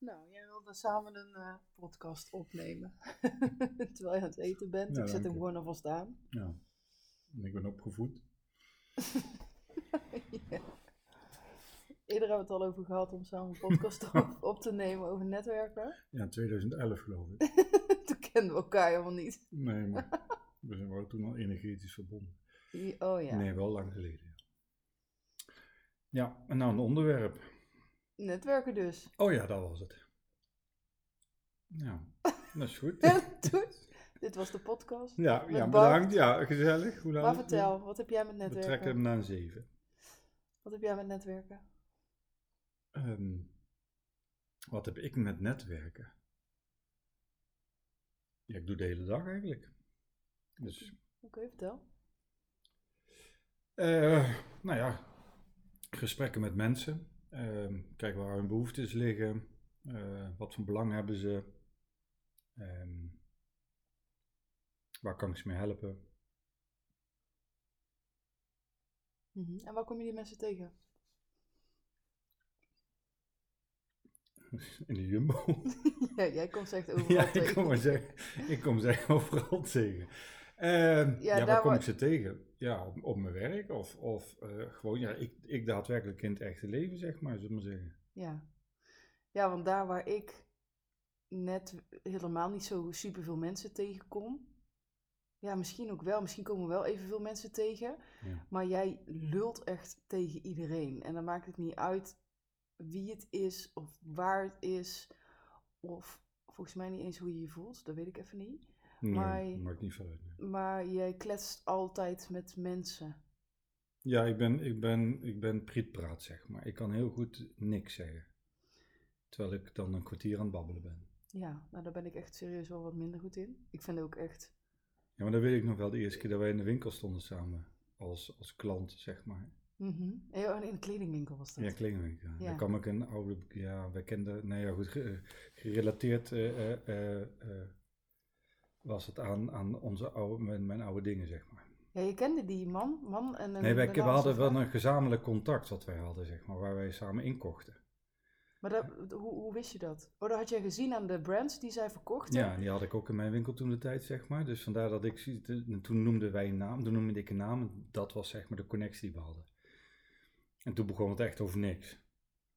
Nou, jij wilde samen een eh, podcast opnemen. Terwijl je aan het eten bent. Ja, ik zet hem gewoon alvast aan. Ja. En ik ben opgevoed. ja. Eerder hebben we het al over gehad om samen een podcast op, op te nemen over netwerken. Ja, 2011 geloof ik. Toen kenden we elkaar helemaal niet. Nee, maar we zijn wel toen al energetisch verbonden. Oh ja, Nee, wel lang geleden. Ja. ja, en nou een onderwerp. Netwerken dus. Oh ja, dat was het. Ja, dat is goed. Dit was de podcast. Ja, ja bedankt. Ja, gezellig. Hoe laat Maar het? vertel, wat heb jij met We trekken netwerken? hem naar een 7. Wat heb jij met netwerken? Ehm, wat heb ik met netwerken? Ja, ik doe de hele dag eigenlijk. Dus, Oké, vertel. eh, nou ja, gesprekken met mensen. Ehm, kijken waar hun behoeftes liggen. eh, wat voor belang hebben ze. Ehm, waar kan ik ze mee helpen? Mhm. En waar kom je die mensen tegen? In de Jumbo. ja, jij komt ze echt overal ja, ik tegen. kom, zeggen, ik kom ze overal tegen. Ehm, Ja, waar kom ik ze tegen? Ja, op, op mijn werk of, of eh, gewoon, ja, ik, ik daadwerkelijk in het echte leven, zeg maar, zullen we maar zeggen. Ja. ja, want daar waar ik net helemaal niet zo superveel mensen tegenkom. Ja, misschien ook wel. Misschien komen wel evenveel mensen tegen. Ja. Maar jij lult echt tegen iedereen. En dan maakt het niet uit wie het is of waar het is. Of volgens mij niet eens hoe je je voelt. Dat weet ik even niet. Nee, Maar- maakt niet veel uit. nee. Maar jij kletst altijd met mensen. Ja, ik ben, ik ben, ik ben prietpraat, zeg maar. Ik kan heel goed niks zeggen. Terwijl ik dan een kwartier aan het babbelen ben. Ja, nou daar ben ik echt serieus wel wat minder goed in. Ik vind ook echt... Ja, maar dat weet ik nog wel de eerste keer dat wij in de winkel stonden samen. Als, als klant, zeg maar. Mhm. En ja, in de kledingwinkel was dat. Ja, kledingwinkel. Ja. Dan kwam ik een oude, ja, wij kenden, nee ja goed, gerelateerd eh, eh, eh, eh, was het aan, aan onze oude, mijn, mijn oude dingen, zeg maar. Ja, je kende die man, man en een Nee, wij, we hadden wel een gezamenlijk contact wat wij hadden, zeg maar, waar wij samen inkochten. Maar dat, hoe, hoe wist je dat? Oh, dat had jij gezien aan de brands die zij verkochten? Ja, en die had ik ook in mijn winkel toen de tijd, zeg maar. Dus vandaar dat ik, toen noemden wij een naam, toen noemde ik een naam, en dat was zeg maar de connectie die we hadden. En toen begon het echt over niks.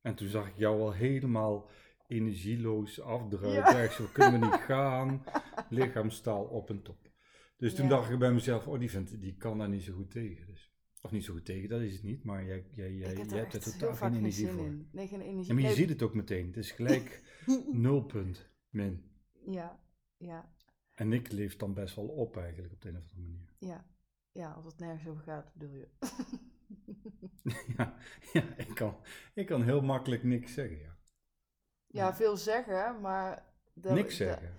En toen zag ik jou al helemaal energieloos afdruipen. Echt zo, kunnen we niet gaan. Lichaamstaal op en top. Dus toen dacht ik bij mezelf, oh die, vindt, die kan daar niet zo goed tegen. Dus. Of niet zo goed tegen, dat is het niet. Maar jij, jij, jij, hebt er totaal geen energie voor. in. Nee, geen energie. Ja, maar je Nee, ziet het ook meteen. Het is gelijk nulpunt, min. Ja, ja, En ik leef dan best wel op eigenlijk op de een of andere manier. ja. Ja, als het nergens over gaat, bedoel je. ja, ja ik, kan, ik kan heel makkelijk niks zeggen. Ja. Ja, veel zeggen, maar... niks zeggen.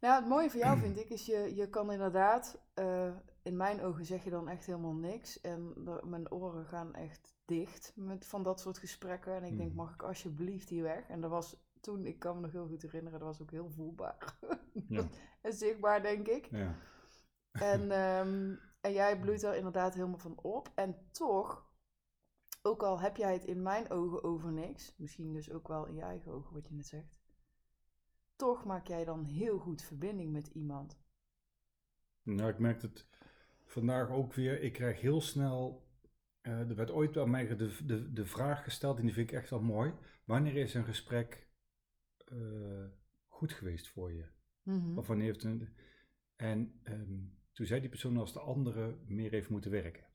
Nou, het mooie van jou vind ik is, je, je kan inderdaad, eh, in mijn ogen zeg je dan echt helemaal niks. En de- mijn oren gaan echt dicht met, van dat soort gesprekken. En ik denk, Hmm. mag ik alsjeblieft hier weg? En dat was toen, ik kan me nog heel goed herinneren, dat was ook heel voelbaar. Ja. en zichtbaar, denk ik. Ja. En, ehm, en jij bloeit er inderdaad helemaal van op. En toch, ook al heb jij het in mijn ogen over niks, misschien dus ook wel in je eigen ogen wat je net zegt, toch maak jij dan heel goed verbinding met iemand. Nou, ik merk het vandaag ook weer. Ik krijg heel snel. eh, er werd ooit aan mij de, de, de vraag gesteld, en die vind ik echt wel mooi. Wanneer is een gesprek eh, goed geweest voor je? Mhm. Of wanneer heeft een. En ehm, toen zei die persoon als de andere meer heeft moeten werken.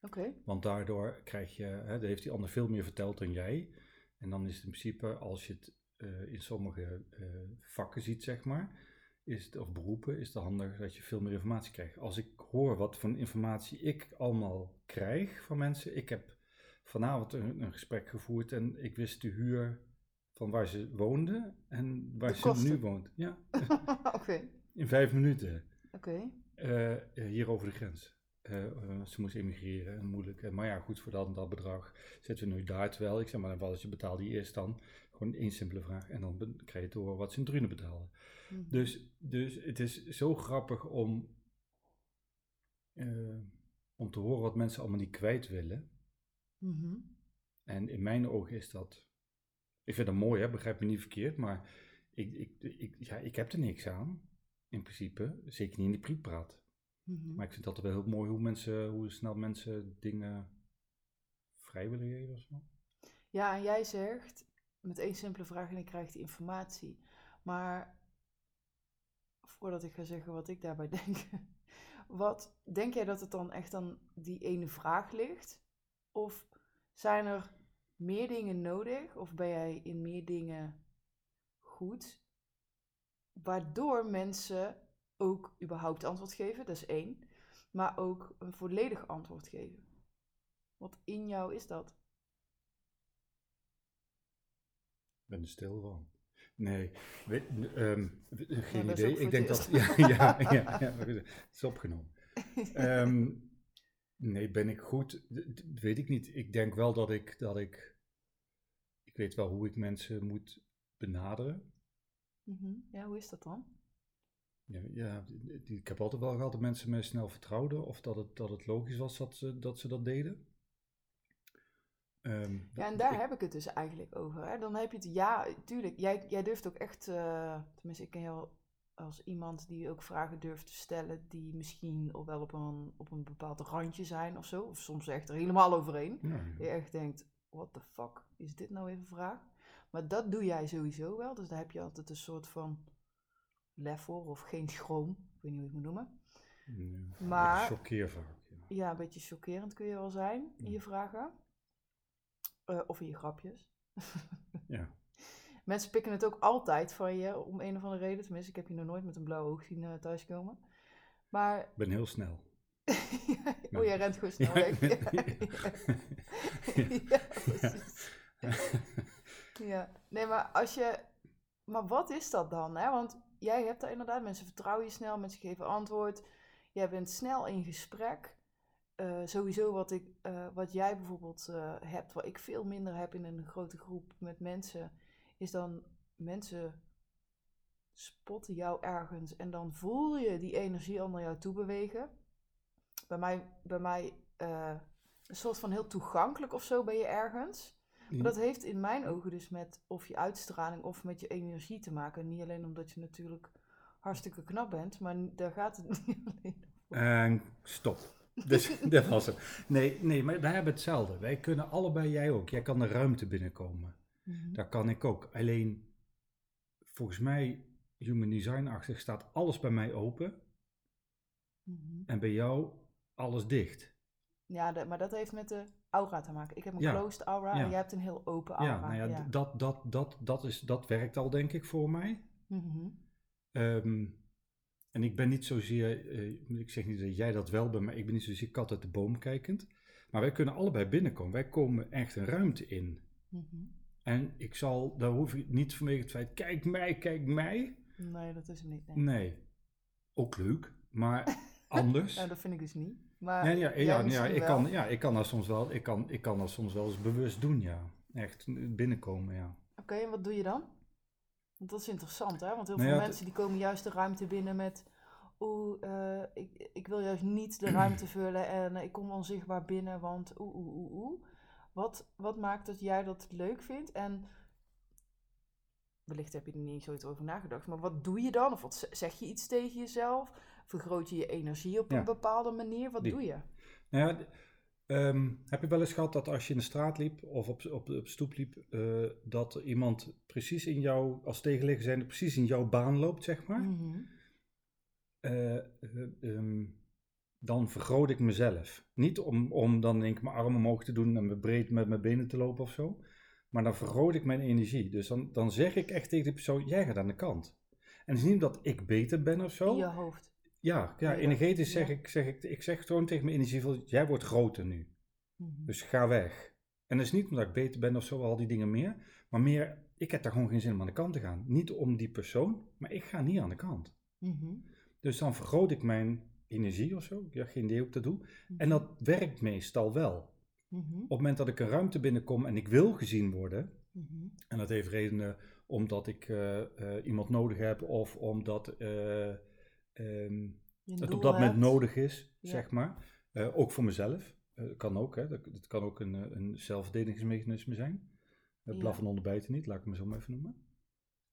Oké. Want daardoor krijg je, hè, daar heeft die ander veel meer verteld dan jij. En dan is het in principe, als je het eh, in sommige eh, vakken ziet, zeg maar, is het, of beroepen, is het handig dat je veel meer informatie krijgt. Als ik hoor wat voor informatie ik allemaal krijg van mensen. Ik heb vanavond een, een gesprek gevoerd en ik wist de huur van waar ze woonde en waar ze nu woont. Ja, Oké. in vijf minuten. Oké. Eh, hier over de grens. Eh, eh, ze moest emigreren en moeilijk. Eh, maar ja, goed, voor dat en dat bedrag zetten we nu daar. Terwijl ik zeg maar, wat als je betaalde die eerst dan? Gewoon één simpele vraag. En dan krijg je te horen wat ze in Drunen betalen. Mhm. Dus, dus het is zo grappig om, om te horen wat mensen allemaal niet kwijt willen. Mhm. En in mijn ogen is dat, Ik vind dat mooi, hè? begrijp me niet verkeerd, maar ik, ik, ik, ja, ik heb er niks aan, in principe. Zeker niet in die prietpraat. Mhm. Maar ik vind het altijd wel heel mooi hoe, mensen, hoe snel mensen dingen vrij willen geven of zo. Ja, en jij zegt met één simpele vraag en ik krijg die informatie. Maar voordat ik ga zeggen wat ik daarbij denk, wat denk jij dat het dan echt aan die ene vraag ligt? Of zijn er meer dingen nodig? Of ben jij in meer dingen goed? Waardoor mensen ook überhaupt antwoord geven, dat is één. Maar ook een volledig antwoord geven. Wat in jou is dat? Ik ben er stil van. Nee, ehm, geen is ook idee. Ik denk dat. Ja, ja, ja, ja, het is opgenomen. Ehm, nee, ben ik goed? Weet ik niet. Ik denk wel dat ik, dat ik. Ik weet wel hoe ik mensen moet benaderen. Mhm. Ja, hoe is dat dan? Ja, ik heb altijd wel gehad dat mensen mij snel vertrouwden. Of dat het, dat het logisch was dat ze dat, ze dat deden. Ehm, Ja, en daar ik- heb ik het dus eigenlijk over. Hè? Dan heb je het, ja, tuurlijk. Jij, jij durft ook echt, eh, tenminste, ik ken jou als iemand die ook vragen durft te stellen die misschien al wel op een, op een bepaald randje zijn of zo. Of soms echt er helemaal overheen. ja, je echt denkt, what the fuck, is dit nou even een vraag? Maar dat doe jij sowieso wel, dus daar heb je altijd een soort van lef voor of geen schroom. Ik weet niet hoe je het moet noemen. ja, Maar- vaak. Ja. Ja, een beetje chockerend kun je wel zijn in je Ja. vragen. Eh, of in je grapjes. Ja. Mensen pikken het ook altijd van je om een of andere reden. Tenminste, ik heb je nog nooit met een blauw oog zien eh, thuiskomen. Maar, Ik ben heel snel. oh jij rent gewoon snel Ja. weg. Ja, ja, precies. Ja, nee, maar als je... Maar wat is dat dan? Hè? Want jij hebt daar inderdaad, mensen vertrouwen je snel, mensen geven antwoord. Jij bent snel in gesprek. Eh, sowieso wat, ik, eh, wat jij bijvoorbeeld eh, hebt, wat ik veel minder heb in een grote groep met mensen, is dan mensen spotten jou ergens en dan voel je die energie al naar jou toe bewegen. Bij mij, bij mij een soort van heel toegankelijk of zo ben je ergens. Maar dat heeft in mijn ogen dus met of je uitstraling of met je energie te maken. Niet alleen omdat je natuurlijk hartstikke knap bent, maar daar gaat het niet alleen om. En stop. Dus dat was hem. Nee, nee, maar wij hebben hetzelfde. Wij kunnen allebei, jij ook. Jij kan de ruimte binnenkomen. Mhm. Dat kan ik ook. Alleen, volgens mij, human design-achtig, staat alles bij mij open. Mhm. En bij jou alles dicht. Ja, dat- maar dat heeft met de aura te maken. Ik heb een Ja. closed aura Ja. en jij hebt een heel open aura. Ja, nou ja, Dat, dat, dat, dat, is, dat werkt al, denk ik, voor mij. Mhm. Ehm, en ik ben niet zozeer, eh, ik zeg niet dat jij dat wel bent, maar ik ben niet zozeer kat uit de boom kijkend. Maar wij kunnen allebei binnenkomen. Wij komen echt een ruimte in. Mhm. En ik zal, daar hoef ik niet vanwege het feit, kijk mij, kijk mij. Nee, dat is het niet. Nee. Nee. Ook leuk, maar anders. Nou, dat vind ik dus niet. Maar Ja, ja, ja, ik wel. kan, ja, ik kan dat soms wel, ik kan, ik kan dat soms wel eens bewust doen, ja. Echt binnenkomen, ja. Oké, en wat doe je dan? Want dat is interessant, hè? Want heel Nou veel ja, mensen die komen juist de ruimte binnen met... Oeh, eh, ik, ik wil juist niet de ruimte vullen en eh, ik kom onzichtbaar binnen, want oeh, oeh, oeh, oeh. Wat, wat maakt dat jij dat leuk vindt? En wellicht heb je er niet zoiets over nagedacht, maar wat doe je dan? Of wat zeg je iets tegen jezelf? Vergroot je je energie op Ja. een bepaalde manier? Wat Die- doe je? Nou ja, ehm, heb je wel eens gehad dat als je in de straat liep of op, op, op stoep liep, eh, dat iemand precies in jou, als tegenligger zijn, precies in jouw baan loopt, zeg maar? Mhm. Eh, eh, ehm, dan vergroot ik mezelf. Niet om, om dan denk ik mijn armen omhoog te doen en me breed met mijn benen te lopen of zo. Maar dan vergroot ik mijn energie. Dus dan, dan zeg ik echt tegen die persoon, jij gaat aan de kant. En het is niet dat ik beter ben of zo. In je hoofd. Ja, ja, energetisch zeg ik, zeg ik, ik zeg gewoon tegen mijn energie, jij wordt groter nu. Mhm. Dus ga weg. En dat is niet omdat ik beter ben of zo, al die dingen meer. Maar meer, ik heb daar gewoon geen zin om aan de kant te gaan. Niet om die persoon, maar ik ga niet aan de kant. Mhm. Dus dan vergroot ik mijn energie of zo. Ik heb geen idee hoe ik dat doe. En Mhm. dat werkt meestal wel. Op het moment dat ik een ruimte binnenkom en ik wil gezien worden. En dat heeft redenen omdat ik eh, eh, iemand nodig heb of omdat eh, ehm, het doel op dat moment hebt. nodig is, Ja. zeg maar. Eh, ook voor mezelf. Eh, kan ook, hè. Dat, dat kan ook een, eh, een zelfverdedigingsmechanisme zijn. Ja. blaffen onder bijten niet, laat ik me zo maar even noemen.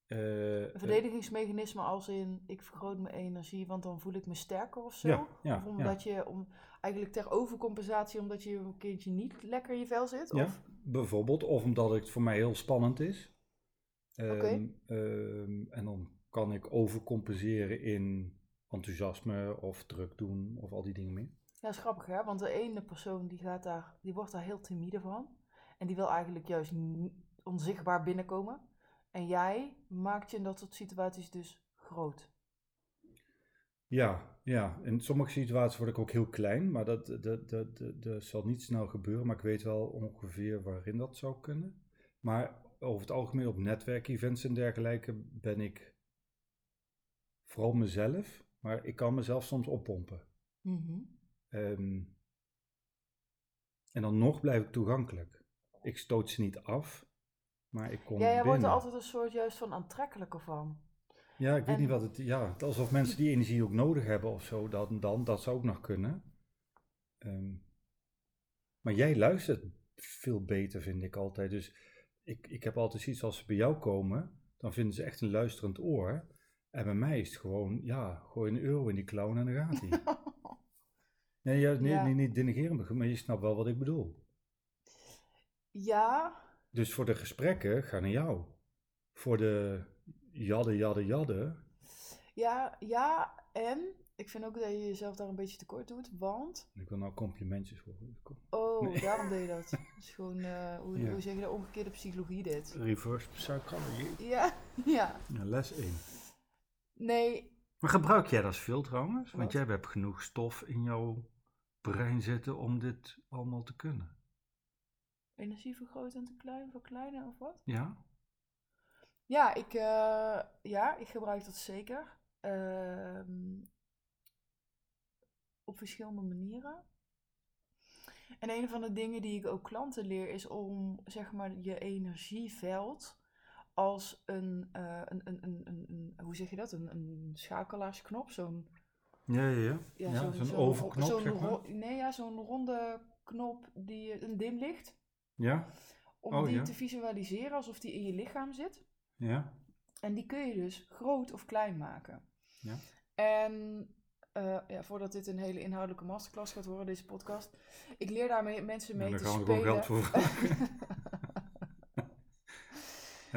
Een verdedigingsmechanisme als in ik vergroot mijn energie, want dan voel ik me sterker of zo. Ja, ja, of omdat je om eigenlijk ter overcompensatie, omdat je een keertje niet lekker in je vel zit. Ja, Of, bijvoorbeeld, of omdat het voor mij heel spannend is. Ehm, Oké. ehm, en dan kan ik overcompenseren in enthousiasme of druk doen of al die dingen meer. ja, dat is grappig hè, want de ene persoon die, gaat daar, die wordt daar heel timide van. En die wil eigenlijk juist onzichtbaar binnenkomen. En jij maakt je in dat soort situaties dus groot. Ja, ja, in sommige situaties word ik ook heel klein, maar dat, dat, dat, dat, dat zal niet snel gebeuren. Maar ik weet wel ongeveer waarin dat zou kunnen. Maar over het algemeen op netwerkevents en dergelijke ben ik vooral mezelf, maar ik kan mezelf soms oppompen. Mhm. Ehm, en dan nog blijf ik toegankelijk. Ik stoot ze niet af, maar ik kom Ja, jij wordt er altijd een soort juist van aantrekkelijker van. Ja, ik weet En- niet wat het... Ja, het- alsof mensen die energie ook nodig hebben of zo, dan, dan dat zou ook nog kunnen. Ehm, maar jij luistert veel beter, vind ik altijd. Dus ik, ik heb altijd zoiets als ze bij jou komen, dan vinden ze echt een luisterend oor. En bij mij is het gewoon, ja, gooi een euro in die clown en dan gaat hij. nee, ja, nee, Ja. nee, niet denigreren, maar je snapt wel wat ik bedoel. Ja, Dus voor de gesprekken, ga naar jou. Voor de jadde, jadde, jadde. ja, ja, en ik vind ook dat je jezelf daar een beetje tekort doet, want... Ik wil nou complimentjes horen. Kom. Oh, Nee. daarom deed je dat. Dat is gewoon, eh, hoe, Ja. hoe zeg je dat, omgekeerde psychologie dit. Reverse psychology. Ja, ja. Ja, les 1. Nee, Maar gebruik jij dat veel trouwens? Want jij hebt genoeg stof in jouw brein zitten om dit allemaal te kunnen. energie vergroten en te klein, verkleinen of wat? Ja? Ja, ik, eh, ja, ik gebruik dat zeker. Ehm, op verschillende manieren. En een van de dingen die ik ook klanten leer is om zeg maar je energieveld als een, eh, een, een, een, een, een- hoe zeg je dat? Een, een schakelaarsknop, zo'n Ja, ja, ja. ja, Ja, zo'n overknop, zeg maar. nee, ja, zo'n ronde knop die een dimlicht. Ja? Om Oh, die ja. te visualiseren alsof die in je lichaam zit. Ja? En die kun je dus groot of klein maken. Ja. En eh, ja, voordat dit een hele inhoudelijke masterclass gaat worden, deze podcast. Ik leer daarmee mensen mee Ja, daar te gaan we spelen. gewoon geld voor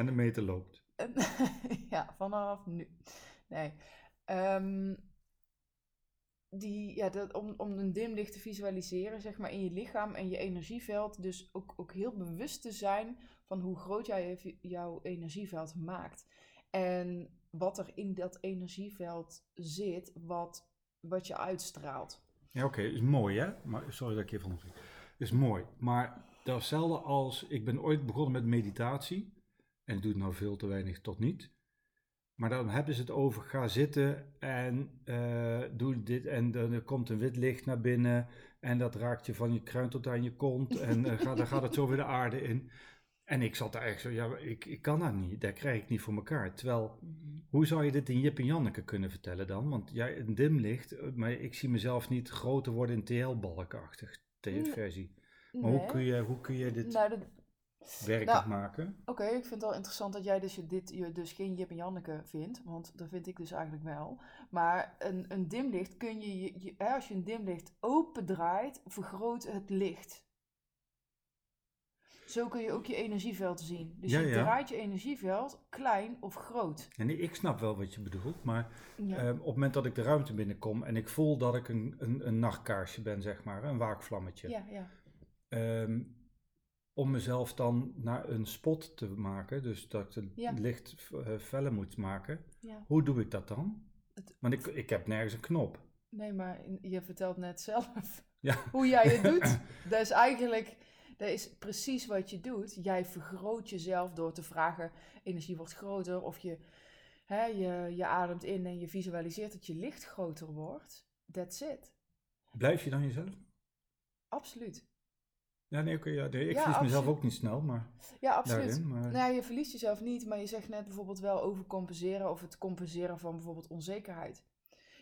En de meter loopt. Ja, vanaf nu. Nee. Ehm, die, ja, dat, om, om een dimlicht te visualiseren, zeg maar, in je lichaam en je energieveld. Dus ook, ook heel bewust te zijn van hoe groot jij jouw energieveld maakt. En wat er in dat energieveld zit, wat, wat je uitstraalt. Ja, oké, is mooi hè? Maar sorry dat ik even onderbreek. Is mooi. Maar dat is hetzelfde als, ik ben ooit begonnen met meditatie. En ik doe het nou veel te weinig tot niet. Maar dan hebben ze het over, ga zitten en eh, doe dit. En dan komt een wit licht naar binnen. En dat raakt je van je kruin tot aan je kont. En eh, gaat, dan gaat het zo weer de aarde in. En ik zat daar echt zo, ja, ik, ik kan dat niet. Dat krijg ik niet voor elkaar. Terwijl, hoe zou je dit in Jip en Janneke kunnen vertellen dan? Want jij, een dimlicht, eh, maar ik zie mezelf niet groter worden in TL-balkachtig Nee. versie. Maar hoe, kun je, hoe kun je dit Nou, dat- werkend nou, maken? Oké, ik vind het wel interessant dat jij dus je dit je dus geen Jip en Janneke vindt, want dat vind ik dus eigenlijk wel. Maar een, een dimlicht kun je, je, je- hè, als je een dimlicht opendraait, vergroot het licht. Zo kun je ook je energieveld zien. Dus Ja, je ja. draait je energieveld klein of groot. En ik snap wel wat je bedoelt, maar Ja. ehm, op het moment dat ik de ruimte binnenkom en ik voel dat ik een, een, een nachtkaarsje ben, zeg maar, een waakvlammetje. ja, ja. Ehm, om mezelf dan naar een spot te maken, dus dat ik het Ja. licht eh, feller moet maken, ja. hoe doe ik dat dan? Het- Want ik, ik heb nergens een knop. Nee, maar je vertelt net zelf Ja. hoe jij het doet. Dat is eigenlijk, dat is precies wat je doet. Jij vergroot jezelf door te vragen, energie wordt groter. Of je, hè, je, je ademt in en je visualiseert dat je licht groter wordt. That's it. Blijf je dan jezelf? Absoluut. Ja, nee, oké, ja, nee, ik Ja, verlies mezelf ook niet snel, maar Ja, absoluut. daarin. Maar, Nou, je verliest jezelf niet, maar je zegt net bijvoorbeeld wel overcompenseren of het compenseren van bijvoorbeeld onzekerheid.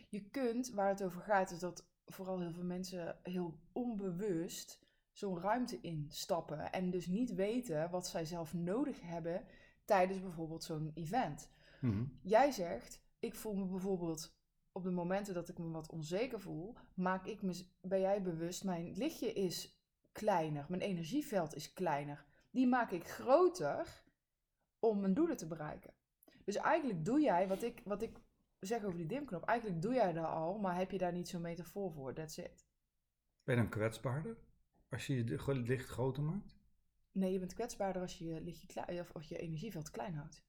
Je kunt, waar het over gaat, is dat vooral heel veel mensen heel onbewust zo'n ruimte instappen en dus niet weten wat zij zelf nodig hebben tijdens bijvoorbeeld zo'n event. Mhm. Jij zegt, ik voel me bijvoorbeeld op de momenten dat ik me wat onzeker voel, maak ik me, ben jij bewust, mijn lichtje is kleiner, mijn energieveld is kleiner. Die maak ik groter om mijn doelen te bereiken. Dus eigenlijk doe jij wat ik, wat ik zeg over die dimknop, eigenlijk doe jij dat al, maar heb je daar niet zo'n metafoor voor, that's it. Ben je dan kwetsbaarder als je je licht groter maakt? Nee, je bent kwetsbaarder als je je, lichtje klein, of, of je energieveld klein houdt.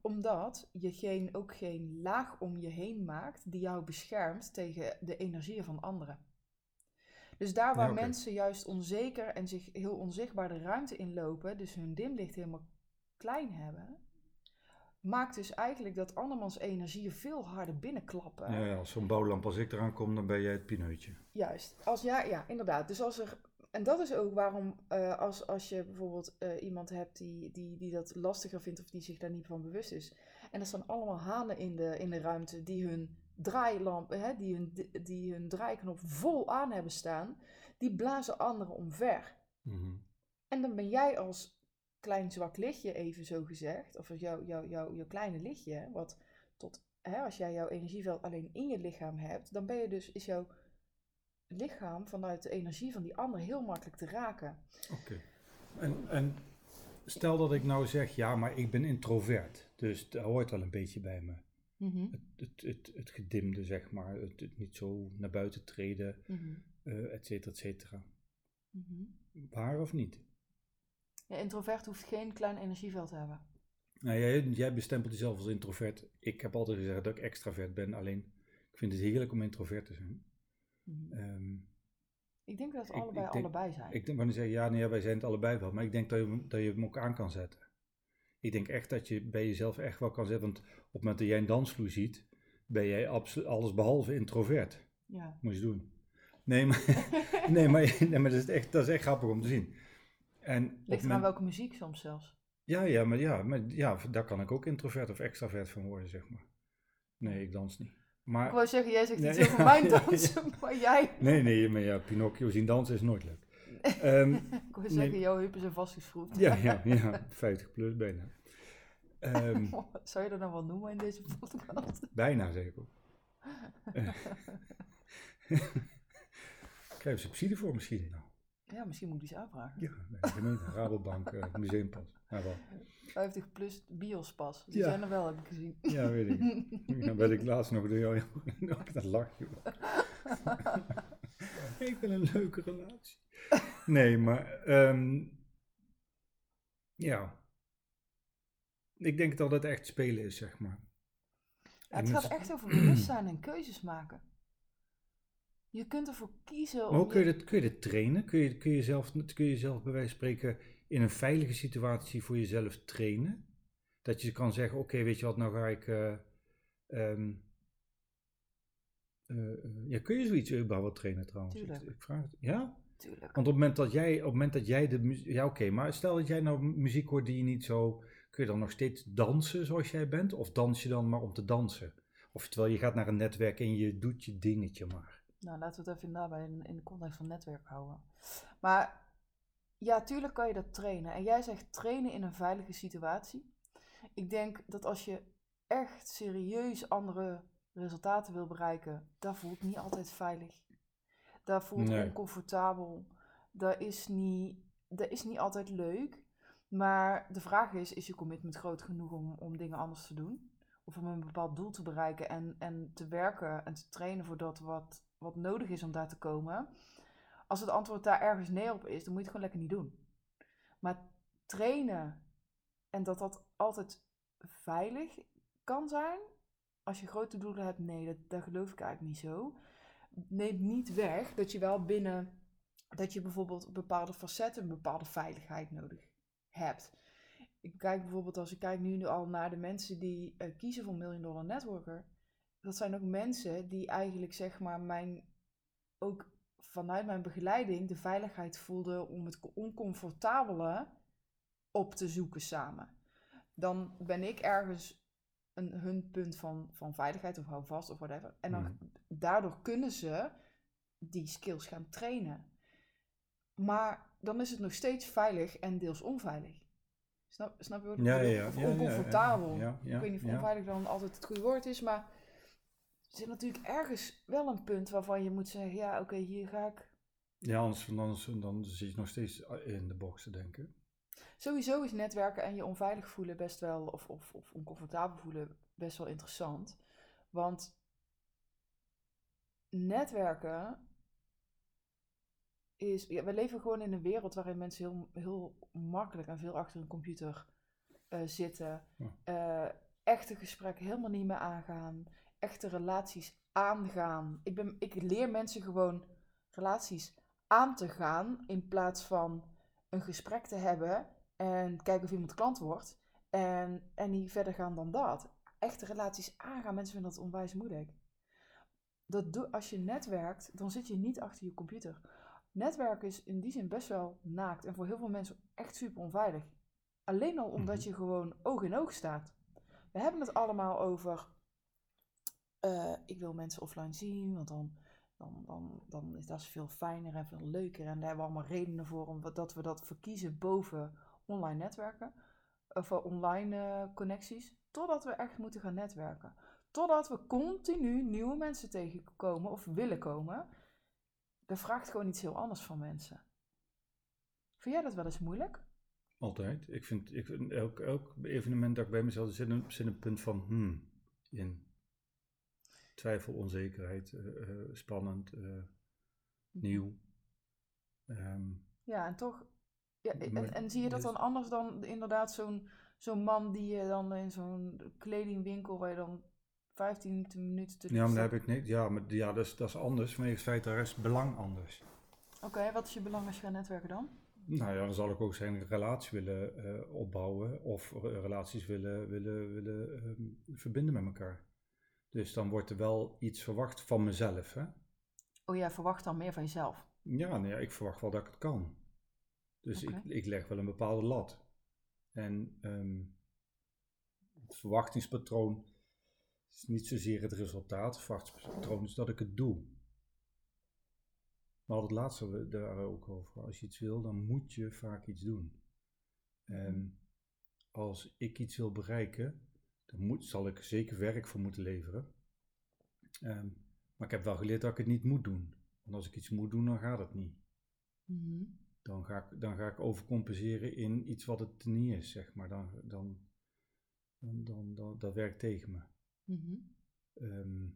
Omdat je geen, ook geen laag om je heen maakt die jou beschermt tegen de energieën van anderen. Dus daar waar Ja, mensen juist onzeker en zich heel onzichtbaar de ruimte inlopen, dus hun dimlicht helemaal klein hebben, maakt dus eigenlijk dat andermans energieën veel harder binnenklappen. Ja, ja, als zo'n bouwlamp als ik eraan kom, dan ben jij het pineutje. Juist. Als, ja, ja, inderdaad. Dus als er. En dat is ook waarom, eh, als, als je bijvoorbeeld eh, iemand hebt die, die, die dat lastiger vindt of die zich daar niet van bewust is. En er staan allemaal hanen in de, in de ruimte die hun draailamp, hè, die, hun, die hun draaiknop vol aan hebben staan, die blazen anderen omver. Mhm. En dan ben jij als klein zwak lichtje, even zo gezegd, of jouw jouw jouw jouw kleine lichtje, wat tot, hè, als jij jouw energieveld alleen in je lichaam hebt, dan ben je dus, is jouw lichaam vanuit de energie van die ander heel makkelijk te raken. Oké. En, en stel dat ik nou zeg, ja, maar ik ben introvert. Dus dat hoort wel een beetje bij me. Mhm, Het, het, het, het gedimde, zeg maar. Het, niet zo naar buiten treden, mhm, eh et cetera, et cetera. mhm. Waar of niet? Ja, introvert hoeft geen klein energieveld te hebben. Nou, jij, jij bestempelt jezelf als introvert. Ik heb altijd gezegd dat ik extravert ben. Alleen, ik vind het heerlijk om introvert te zijn. Mhm. Ehm, Ik denk dat het ik- allebei ik denk- allebei zijn. ik denk, wanneer zeg je, ja, nee, wij zijn het allebei wel. Maar ik denk dat je, dat je hem ook aan kan zetten. Ik denk echt dat je bij jezelf echt wel kan zetten. Want op het moment dat jij een dansvloer ziet, ben jij alles behalve introvert. ja. Moet je doen. Nee, maar, nee, maar, nee, maar dat, is echt, dat is echt grappig om te zien. En Ligt moment- welke muziek soms zelfs. Ja, ja, maar, ja, maar ja, daar kan ik ook introvert of extravert van worden, zeg maar. Nee, ik dans niet. Maar, Ik wou zeggen, jij zegt Nee, iets over ja, mijn ja, dansen, maar jij... nee, nee, maar ja, Pinocchio zien dansen is nooit leuk. Ehm, Ik wou zeggen, jouw heupen zijn vastgeschroefd. ja, ja, ja, 50 plus bijna. Ehm, Zou je dat nou wel noemen in deze podcast? bijna, ik. Eh. Krijg je subsidie voor misschien? Nou, Ja, misschien moet ik die eens aanvragen. ja, de gemeente, Rabobank, eh, museumpas. Ja, wel. 50 plus biospas. Die Ja. zijn er wel, heb ik gezien. ja, weet ik. Ja, werd ik laatst nog door jou dat lachje. ik wil een leuke relatie. Nee, maar ehm, ja. Ik denk dat het echt spelen is, zeg maar. Ja, het gaat echt over bewustzijn en keuzes maken. Je kunt ervoor kiezen om... Maar kun je dit, kun je trainen? Kun je, kun, je zelf, kun je jezelf bij wijze van spreken in een veilige situatie voor jezelf trainen? Dat je kan zeggen, oké, weet je wat, nou ga ik... eh, ehm, eh, eh, ja, kun je zoiets überhaupt wat trainen trouwens? Ik, ik vraag het. Ja? Tuurlijk. Want op het moment dat jij, op het moment dat jij de muziek... Ja, oké, maar stel dat jij nou mu- muziek hoort die je niet zo... Kun je dan nog steeds dansen zoals jij bent? Of dans je dan maar om te dansen? Of terwijl je gaat naar een netwerk en je doet je dingetje maar. Nou, laten we het even daarbij in, in de context van netwerk houden. Maar ja, tuurlijk kan je dat trainen. En jij zegt trainen in een veilige situatie. Ik denk dat als je echt serieus andere resultaten wil bereiken, dat voelt niet altijd veilig. Dat voelt Nee. oncomfortabel. Dat is, niet, dat is niet altijd leuk. Maar de vraag is, is je commitment groot genoeg om, om dingen anders te doen? Of om een bepaald doel te bereiken en, en te werken en te trainen voor dat wat, wat nodig is om daar te komen? Als het antwoord daar ergens nee op is, dan moet je het gewoon lekker niet doen. Maar trainen en dat dat altijd veilig kan zijn, als je grote doelen hebt, nee, dat, dat geloof ik eigenlijk niet zo. Neemt niet weg dat je wel binnen, dat je bijvoorbeeld bepaalde facetten, een bepaalde veiligheid nodig hebt. Ik kijk bijvoorbeeld, als ik kijk nu al naar de mensen die eh, kiezen voor Million Dollar Networker, dat zijn ook mensen die eigenlijk zeg maar mijn, ook vanuit mijn begeleiding de veiligheid voelden om het oncomfortabele op te zoeken samen. Dan ben ik ergens een, hun punt van, van veiligheid of hou vast of whatever. En dan, Mhm. daardoor kunnen ze die skills gaan trainen. Maar dan is het nog steeds veilig en deels onveilig. Snap, snap je wat ik Ja, bedoel? ja, ja. Of ja, ja, oncomfortabel. Ik weet niet of onveilig dan altijd het goede woord is, maar er zit natuurlijk ergens wel een punt waarvan je moet zeggen, ja, oké, hier ga ik. Ja, anders, anders dan zit je nog steeds in de box te denken. Sowieso is netwerken en je onveilig voelen best wel, of, of, of oncomfortabel voelen, best wel interessant. Want netwerken is, ja, we leven gewoon in een wereld waarin mensen heel, heel makkelijk en veel achter een computer eh, zitten. Ja. Eh, echte gesprekken helemaal niet meer aangaan. Echte relaties aangaan. Ik, ben, ik leer mensen gewoon relaties aan te gaan in plaats van een gesprek te hebben en kijken of iemand klant wordt en, en niet verder gaan dan dat. Echte relaties aangaan, mensen vinden dat onwijs moeilijk. Dat doe, als je netwerkt, dan zit je niet achter je computer. Netwerken is in die zin best wel naakt en voor heel veel mensen echt super onveilig. Alleen al omdat Mhm. je gewoon oog in oog staat. We hebben het allemaal over. eh, ik wil mensen offline zien, want dan, dan, dan, dan is dat veel fijner en veel leuker. En daar hebben we allemaal redenen voor om, dat we dat verkiezen boven online netwerken. Of eh, online eh, connecties. Totdat we echt moeten gaan netwerken. Totdat we continu nieuwe mensen tegenkomen of willen komen. Dat vraagt gewoon iets heel anders van mensen. Vind jij dat wel eens moeilijk? Altijd. Ik vind, ik vind elk, elk evenement dat ik bij mezelf zit, een, zit een punt van hmm in. Twijfel, onzekerheid, eh, spannend, eh, nieuw. Ehm, Ja, en toch. Ja, en, Maar- en zie je dat dan anders dan inderdaad zo'n zo'n man die je dan in zo'n kledingwinkel waar je dan 15 minuten te ja, maar daar heb ik niet. Ja, maar ja, dat is, dat is anders. Vanwege het feit, daar is belang anders. Oké, wat is je belang als je gaat netwerken dan? Nou ja, dan zal ik ook zijn een relatie willen eh, opbouwen of relaties willen, willen, willen ehm, verbinden met elkaar. Dus dan wordt er wel iets verwacht van mezelf. Hè? Oh ja, verwacht dan meer van jezelf. Ja, nou ja, ik verwacht wel dat ik het kan. Dus ik, ik leg wel een bepaalde lat. En ehm, het verwachtingspatroon is niet zozeer het resultaat. Het verwachtingspatroon is dat ik het doe. Hadden het laatste daar ook over. Als je iets wil, dan moet je vaak iets doen. En als ik iets wil bereiken, dan moet, zal ik zeker werk voor moeten leveren. Ehm, maar ik heb wel geleerd dat ik het niet moet doen. Want als ik iets moet doen, dan gaat het niet. Mhm. Dan ga ik, dan ga ik overcompenseren in iets wat het niet is, zeg maar. Dan, dan, dan, dan, dan- dat werkt tegen me. Mhm. Ehm,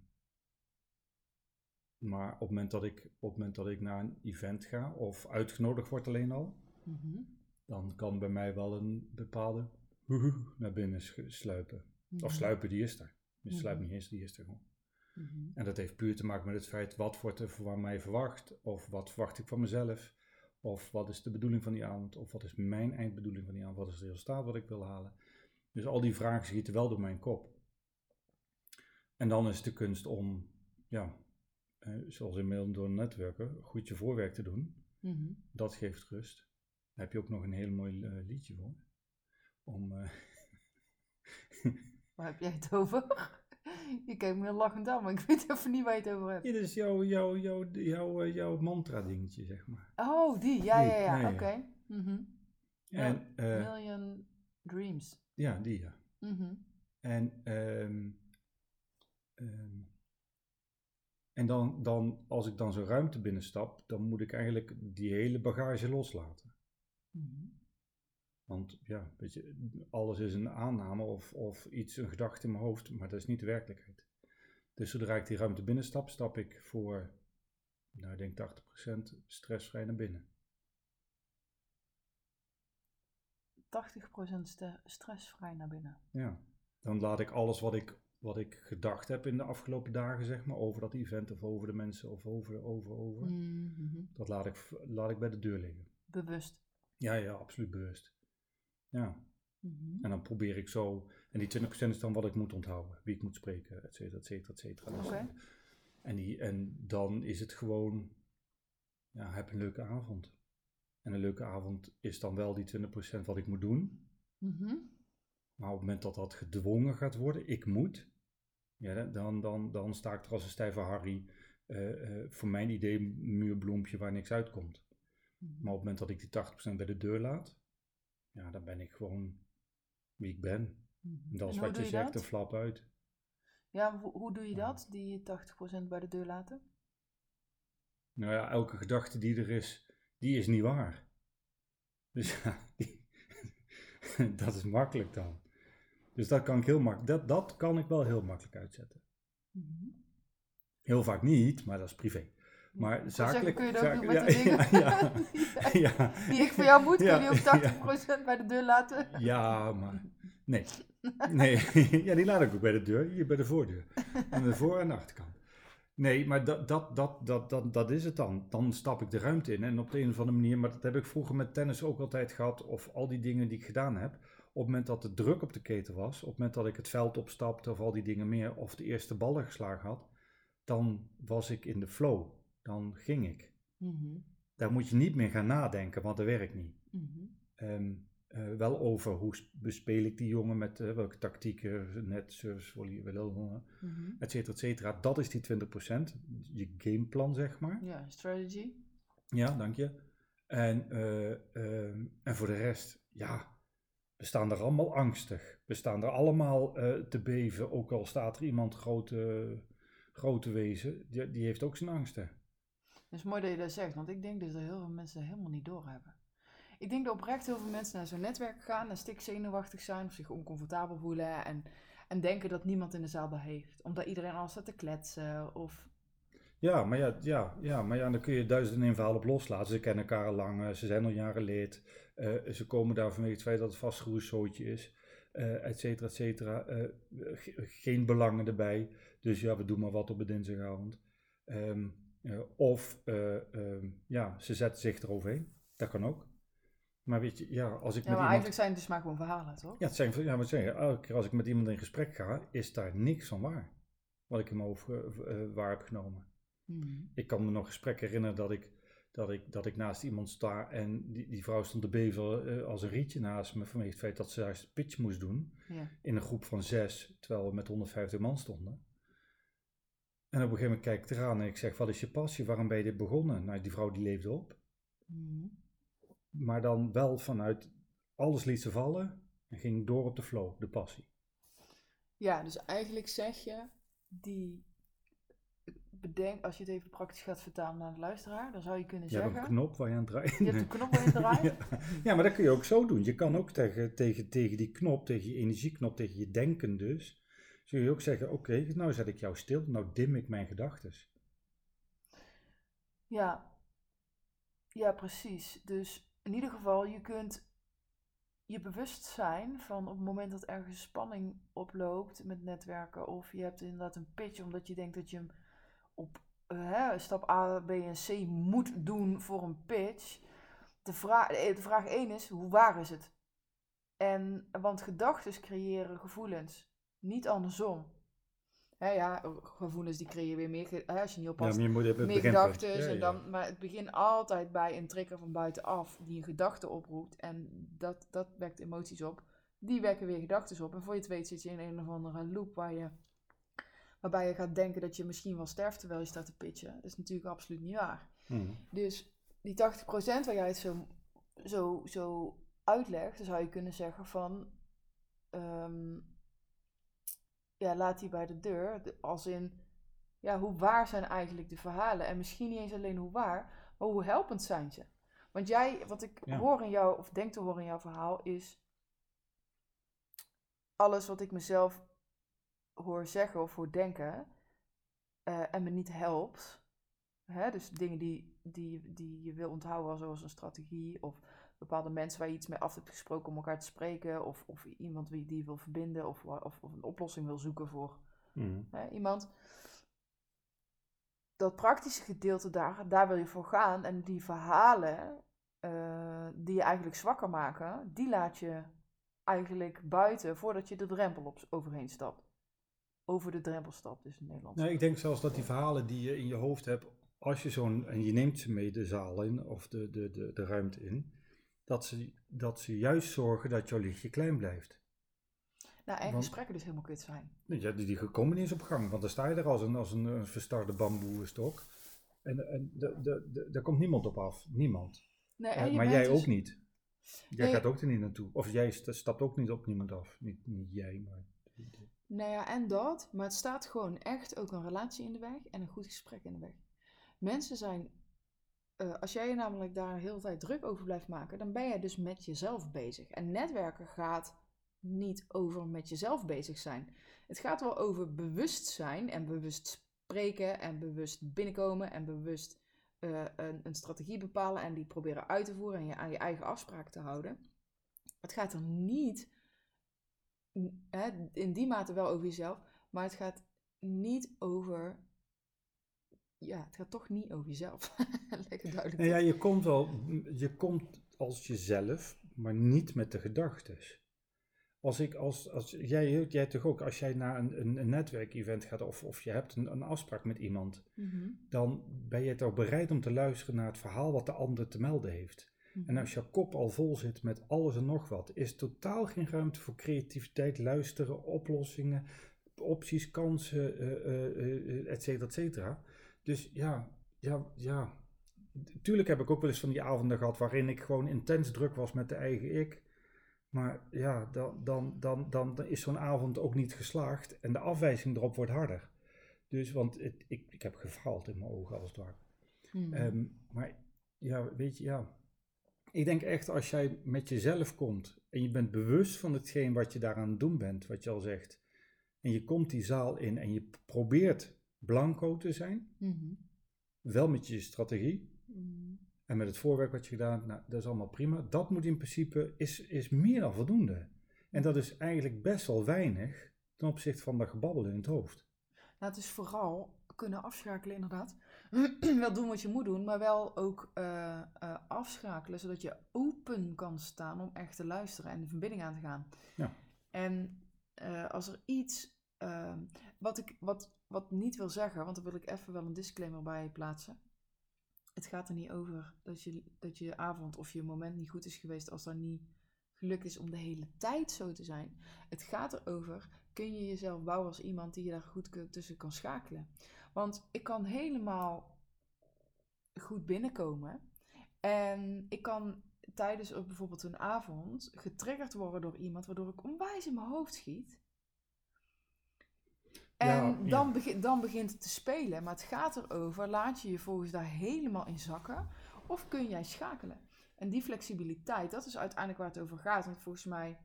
maar op het, moment dat ik, op het moment dat ik naar een event ga of uitgenodigd word alleen al, Mhm. dan kan bij mij wel een bepaalde naar binnen sluipen. Mhm. Of sluipen, die is er. Dus Mhm. sluip niet eens, die is er gewoon. Mhm. En dat heeft puur te maken met het feit, wat wordt er van mij verwacht? Of wat verwacht ik van mezelf? Of wat is de bedoeling van die avond? Of wat is mijn eindbedoeling van die avond? Wat is het resultaat wat ik wil halen? Dus al die vragen schieten wel door mijn kop. En dan is de kunst om, ja, eh, zoals in mail door netwerken, goed je voorwerk te doen. Mhm. Dat geeft rust. Daar heb je ook nog een heel mooi eh, liedje voor. Om, eh, Waar heb jij het over? Je kijkt me lachend aan, maar ik weet even niet waar je het over hebt. ja, dat is jouw, jouw, jouw, jouw, eh, jouw mantra dingetje, zeg maar. Oh, die. Ja, Die, ja, ja. Oké. Mhm. Ja. En, eh, Million Dreams. ja, die ja. Mhm. En, ehm, en dan, dan, als ik dan zo'n ruimte binnenstap, dan moet ik eigenlijk die hele bagage loslaten. Mhm. Want ja, weet je, alles is een aanname of, of iets, een gedachte in mijn hoofd, maar dat is niet de werkelijkheid. Dus zodra ik die ruimte binnenstap, stap ik voor, nou ik denk 80% stressvrij naar binnen. 80% ste- stressvrij naar binnen. Ja, dan laat ik alles wat ik, wat ik gedacht heb in de afgelopen dagen, zeg maar, over dat event of over de mensen of over, over, over, Mhm. dat laat ik, laat ik bij de deur liggen. Bewust. Ja, ja, absoluut bewust. Ja, Mhm. en dan probeer ik zo, en die 20% is dan wat ik moet onthouden, wie ik moet spreken, et cetera, et cetera, et cetera. Dus, Oké. en, die, en dan is het gewoon, ja, heb een leuke avond. En een leuke avond is dan wel die 20% wat ik moet doen. Mhm. Maar op het moment dat dat gedwongen gaat worden, ik moet, ja, dan, dan, dan sta ik er als een stijve Harry, eh, eh, voor mijn idee muurbloempje waar niks uitkomt. Mhm. Maar op het moment dat ik die 80% bij de deur laat, ja, dan ben ik gewoon wie ik ben. Mhm. En dat is En wat je zegt, dat? een flap uit. Ja, hoe, hoe doe je Ja. dat, die 80% bij de deur laten? Nou ja, elke gedachte die er is, die is niet waar. Dus ja, die- dat is makkelijk dan. Dus dat kan ik heel makkelijk, dat, dat kan ik wel heel makkelijk uitzetten. Mhm. Heel vaak niet, maar dat is privé. Maar zeggen, zakelijk... kun je dat doen met de dingen ja, ja, ja, die ik voor jou moet? Kun je Ja, die ook 80% bij de deur laten? ja, maar... Nee. Nee, ja, die laat ik ook bij de deur, hier bij de voordeur. Aan de voor- en de achterkant. Nee, maar dat, dat, dat, dat, dat, dat is het dan. Dan stap ik de ruimte in en op de een of andere manier, maar dat heb ik vroeger met tennis ook altijd gehad, of al die dingen die ik gedaan heb. Op het moment dat de druk op de keten was, op het moment dat ik het veld opstapte of al die dingen meer, of de eerste ballen geslagen had, dan was ik in de flow. Dan ging ik. Mhm. Daar moet je niet meer gaan nadenken, want dat werkt niet. Mhm. Ehm, eh, wel over hoe sp- bespeel ik die jongen met eh, welke tactieken, net, service, volley, wel, Mhm. et cetera, et cetera. Dat is die 20%, je gameplan zeg maar. Ja, strategy. Ja, dank je. En, eh, ehm, en voor de rest, ja, we staan er allemaal angstig. We staan er allemaal te beven, ook al staat er iemand grote, grote wezen, die, die heeft ook zijn angsten. Het is mooi dat je dat zegt, want ik denk dus dat heel veel mensen dat helemaal niet doorhebben. Ik denk dat oprecht heel veel mensen naar zo'n netwerk gaan en stik zenuwachtig zijn of zich oncomfortabel voelen en, en denken dat niemand in de zaal dat heeft. Omdat iedereen al staat te kletsen of... Ja, maar ja, ja, ja, maar ja, dan kun je duizenden in op loslaten. Ze kennen elkaar al lang, eh, ze zijn al jaren lid. eh, ze komen daar vanwege het feit dat het vastgeroest zootje is, eh et cetera, et cetera. ge- geen belangen erbij. Dus ja, we doen maar wat op een dinsdagavond. Ehm, eh, of, eh, ehm, ja, ze zetten zich eroverheen. Dat kan ook. Maar weet je, ja, als ik Ja, met maar iemand... eigenlijk zijn het dus maar gewoon verhalen, toch? Ja, het zijn, ja, wat zeg je, elke keer als ik met iemand in gesprek ga, is daar niks van waar. Wat ik mijn hoofd eh, eh, waar heb genomen. Mhm. Ik kan me nog gesprekken herinneren dat ik, dat ik, dat ik naast iemand sta en die, die vrouw stond te beven eh, als een rietje naast me vanwege het feit dat ze juist pitch moest doen Ja. in een groep van zes, terwijl we met 150 man stonden. En op een gegeven moment kijk ik eraan en ik zeg, wat is je passie? Waarom ben je dit begonnen? Nou, die vrouw die leefde op. Mhm. Maar dan wel vanuit alles liet ze vallen en ging door op de flow, de passie. Ja, dus eigenlijk zeg je, die bedenk, als je het even praktisch gaat vertalen naar de luisteraar, dan zou je kunnen Je hebt zeggen, een knop waar je aan draait. je hebt een knop waar je draait. Ja. ja, maar dat kun je ook zo doen. Je kan ook tegen, tegen, tegen die knop, tegen je energieknop, tegen je denken dus, zul je ook zeggen, oké, nou zet ik jou stil, nou dim ik mijn gedachten. Ja. ja, precies. Dus in ieder geval, je kunt je bewust zijn van op het moment dat ergens spanning oploopt met netwerken, of je hebt inderdaad een pitch omdat je denkt dat je hem op eh, hè, stap A, B en C moet doen voor een pitch. De, vraag de vraag 1 is, hoe waar is het? En, want gedachten creëren gevoelens, niet andersom. Hè, ja, gevoelens die creëren weer meer, hè, als je niet Ja, oppast, je moet even meer gedachten. Ja, en ja. dan, maar het begint altijd bij een trigger van buitenaf die een gedachte oproept. En dat, dat wekt emoties op. Die wekken weer gedachten op. En voor je het weet zit je in een of andere loop waar je, waarbij je gaat denken dat je misschien wel sterft terwijl je staat te pitchen. Dat is natuurlijk absoluut niet waar. Mhm. Dus die 80% waar jij het zo, zo, zo uitlegt, dan zou je kunnen zeggen van... ehm, ja, laat die bij de deur. De- Als in, ja, hoe waar zijn eigenlijk de verhalen? En misschien niet eens alleen hoe waar, maar hoe helpend zijn ze? Want jij, wat ik Ja. hoor in jou, of denk te horen in jouw verhaal, is... Alles wat ik mezelf hoor zeggen of hoor denken... eh, en me niet helpt... Hè, dus dingen die, die, die je wil onthouden, zoals een strategie of bepaalde mensen waar je iets mee af hebt gesproken om elkaar te spreken, of, of iemand wie die je wil verbinden, of, of, of een oplossing wil zoeken voor Mhm. hè, iemand. Dat praktische gedeelte daar, daar wil je voor gaan. En die verhalen eh, die je eigenlijk zwakker maken, die laat je eigenlijk buiten voordat je de drempel op, overheen stapt. Over de drempel stapt, is in het Nederlands. Nou, ik denk zelfs dat die verhalen die je in je hoofd hebt, als je zo'n, en je neemt ze mee de zaal in, of de, de, de, de ruimte in, dat ze, dat ze juist zorgen dat jouw lichtje klein blijft. nou, en want- gesprekken dus helemaal kut zijn. Ja, die, die komen niet eens op gang, want dan sta je er als een, als een, een verstarde bamboestok. En, en de, de, de, daar komt niemand op af. Niemand. Nee, Eh, maar jij dus- ook niet. Jij Nee. gaat ook er niet naartoe. Of jij st- stapt ook niet op niemand af. Niet, niet jij, maar... Nou ja, en dat, maar het staat gewoon echt ook een relatie in de weg en een goed gesprek in de weg. Mensen zijn, eh, als jij je namelijk daar de hele tijd druk over blijft maken, dan ben je dus met jezelf bezig. En netwerken gaat niet over met jezelf bezig zijn. Het gaat wel over bewustzijn en bewust spreken en bewust binnenkomen en bewust eh, een, een strategie bepalen en die proberen uit te voeren en je aan je eigen afspraken te houden. Het gaat er niet hè, in die mate wel over jezelf, maar het gaat niet over. Ja, het gaat toch niet over jezelf. Lekker duidelijk. Nou ja, je komt wel... Je komt als jezelf, maar niet met de gedachtes. Als ik als... als jij, jij toch ook, als jij naar een, een, een netwerkevent gaat of, of je hebt een, een afspraak met iemand, Mhm, dan ben je toch bereid om te luisteren naar het verhaal wat de ander te melden heeft. mhm. En als je kop al vol zit met alles en nog wat, is totaal geen ruimte voor creativiteit, luisteren, oplossingen, opties, kansen, eh, eh, et cetera, et cetera. Dus ja, ja, ja. Tuurlijk heb ik ook wel eens van die avonden gehad waarin ik gewoon intens druk was met de eigen ik. Maar ja, dan, dan, dan, dan, dan is zo'n avond ook niet geslaagd en de afwijzing erop wordt harder. Dus, want het, ik, ik heb gefaald in mijn ogen als het ware. Mhm. Ehm, maar ja, weet je, ja. Ik denk echt als jij met jezelf komt en je bent bewust van hetgeen wat je daaraan doen bent, wat je al zegt, en je komt die zaal in en je probeert blanco te zijn, Mhm, wel met je strategie mhm. en met het voorwerk wat je gedaan hebt, nou, dat is allemaal prima. Dat moet in principe, is, is meer dan voldoende. En dat is eigenlijk best wel weinig ten opzichte van dat gebabbel in het hoofd. Nou, het is vooral kunnen afschakelen, inderdaad. wel doen wat je moet doen, maar wel ook eh, eh, afschakelen, zodat je open kan staan om echt te luisteren en de verbinding aan te gaan. Ja. En eh, als er iets, ehm, wat ik wat, wat niet wil zeggen, want dan wil ik even wel een disclaimer bij plaatsen. Het gaat er niet over dat je, dat je avond of je moment niet goed is geweest als dat niet geluk is om de hele tijd zo te zijn. Het gaat erover, kun je jezelf bouwen als iemand die je daar goed tussen kan schakelen. Want ik kan helemaal goed binnenkomen. En ik kan tijdens bijvoorbeeld een avond getriggerd worden door iemand, waardoor ik onwijs in mijn hoofd schiet. En Ja, dan, begin, dan begint het te spelen. Maar het gaat erover, laat je je volgens daar helemaal in zakken? Of kun jij schakelen? En die flexibiliteit, dat is uiteindelijk waar het over gaat. Want volgens mij,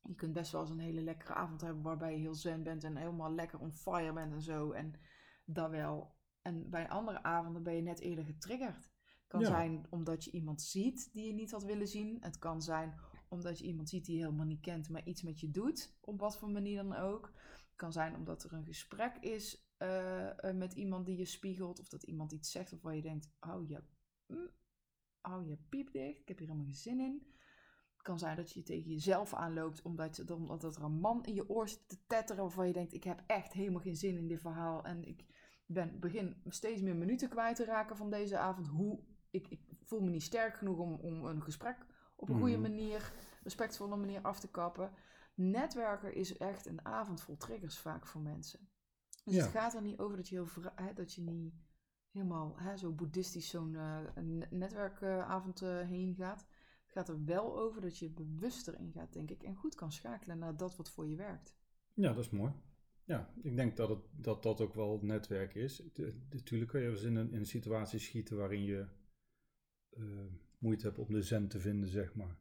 je kunt best wel eens een hele lekkere avond hebben waarbij je heel zen bent en helemaal lekker on fire bent en zo. En dat wel. En bij andere avonden ben je net eerder getriggerd. Het kan Ja. zijn omdat je iemand ziet die je niet had willen zien. Het kan zijn omdat je iemand ziet die je helemaal niet kent, maar iets met je doet. Op wat voor manier dan ook. Het kan zijn omdat er een gesprek is eh, eh, met iemand die je spiegelt. Of dat iemand iets zegt waarvan je denkt, hou je, mm, hou je piep dicht. Ik heb hier helemaal geen zin in. Het kan zijn dat je tegen jezelf aanloopt omdat, omdat er een man in je oor zit te tetteren waarvan je denkt, ik heb echt helemaal geen zin in dit verhaal. En ik ben, begin steeds meer minuten kwijt te raken van deze avond. Hoe, ik, ik voel me niet sterk genoeg om, om een gesprek op een goede Mhm. manier, respectvolle manier af te kappen. Netwerken is echt een avond vol triggers vaak voor mensen. Dus Ja. het gaat er niet over dat je, heel, hè, dat je niet helemaal hè, zo boeddhistisch zo'n een netwerkavond eh, heen gaat. Het gaat er wel over dat je bewuster in gaat, denk ik, en goed kan schakelen naar dat wat voor je werkt. Ja, dat is mooi. Ja, ik denk dat het, dat, dat ook wel het netwerk is. Natuurlijk kun je eens in een, in een situatie schieten waarin je eh, moeite hebt om de zen te vinden, zeg maar.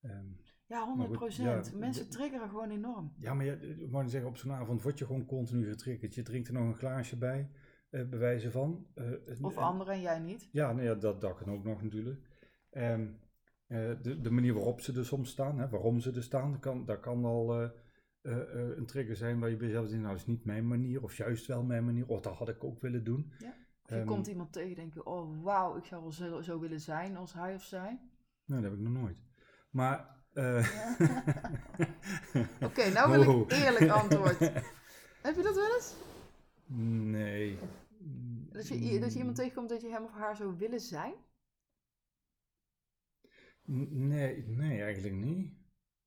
Ehm, Ja, 100 Maar goed, procent. ja, Mensen triggeren gewoon enorm. ja, maar je, net zeggen, op zo'n avond word je gewoon continu getriggerd. Je drinkt er nog een glaasje bij, eh bij wijze van. Eh, en- Of en- anderen en jij niet. Ja, nou ja dat, dat kan ook nog natuurlijk. Ehm, eh, de, de manier waarop ze er soms staan, hè, waarom ze er staan, dat kan, dat kan al eh, een trigger zijn waar je bij jezelf denkt, nou dat is niet mijn manier, of juist wel mijn manier, of dat had ik ook willen doen. Ja. Of je Ehm, komt iemand tegen denk je, oh wauw, ik zou wel zo, zo willen zijn als hij of zij. Nee, dat heb ik nog nooit. Maar... eh, Oké, nou wil Wow. ik eerlijk antwoord. Heb je dat wel eens? nee. Dat je, dat je iemand tegenkomt dat je hem of haar zou willen zijn? Nee, nee, eigenlijk niet.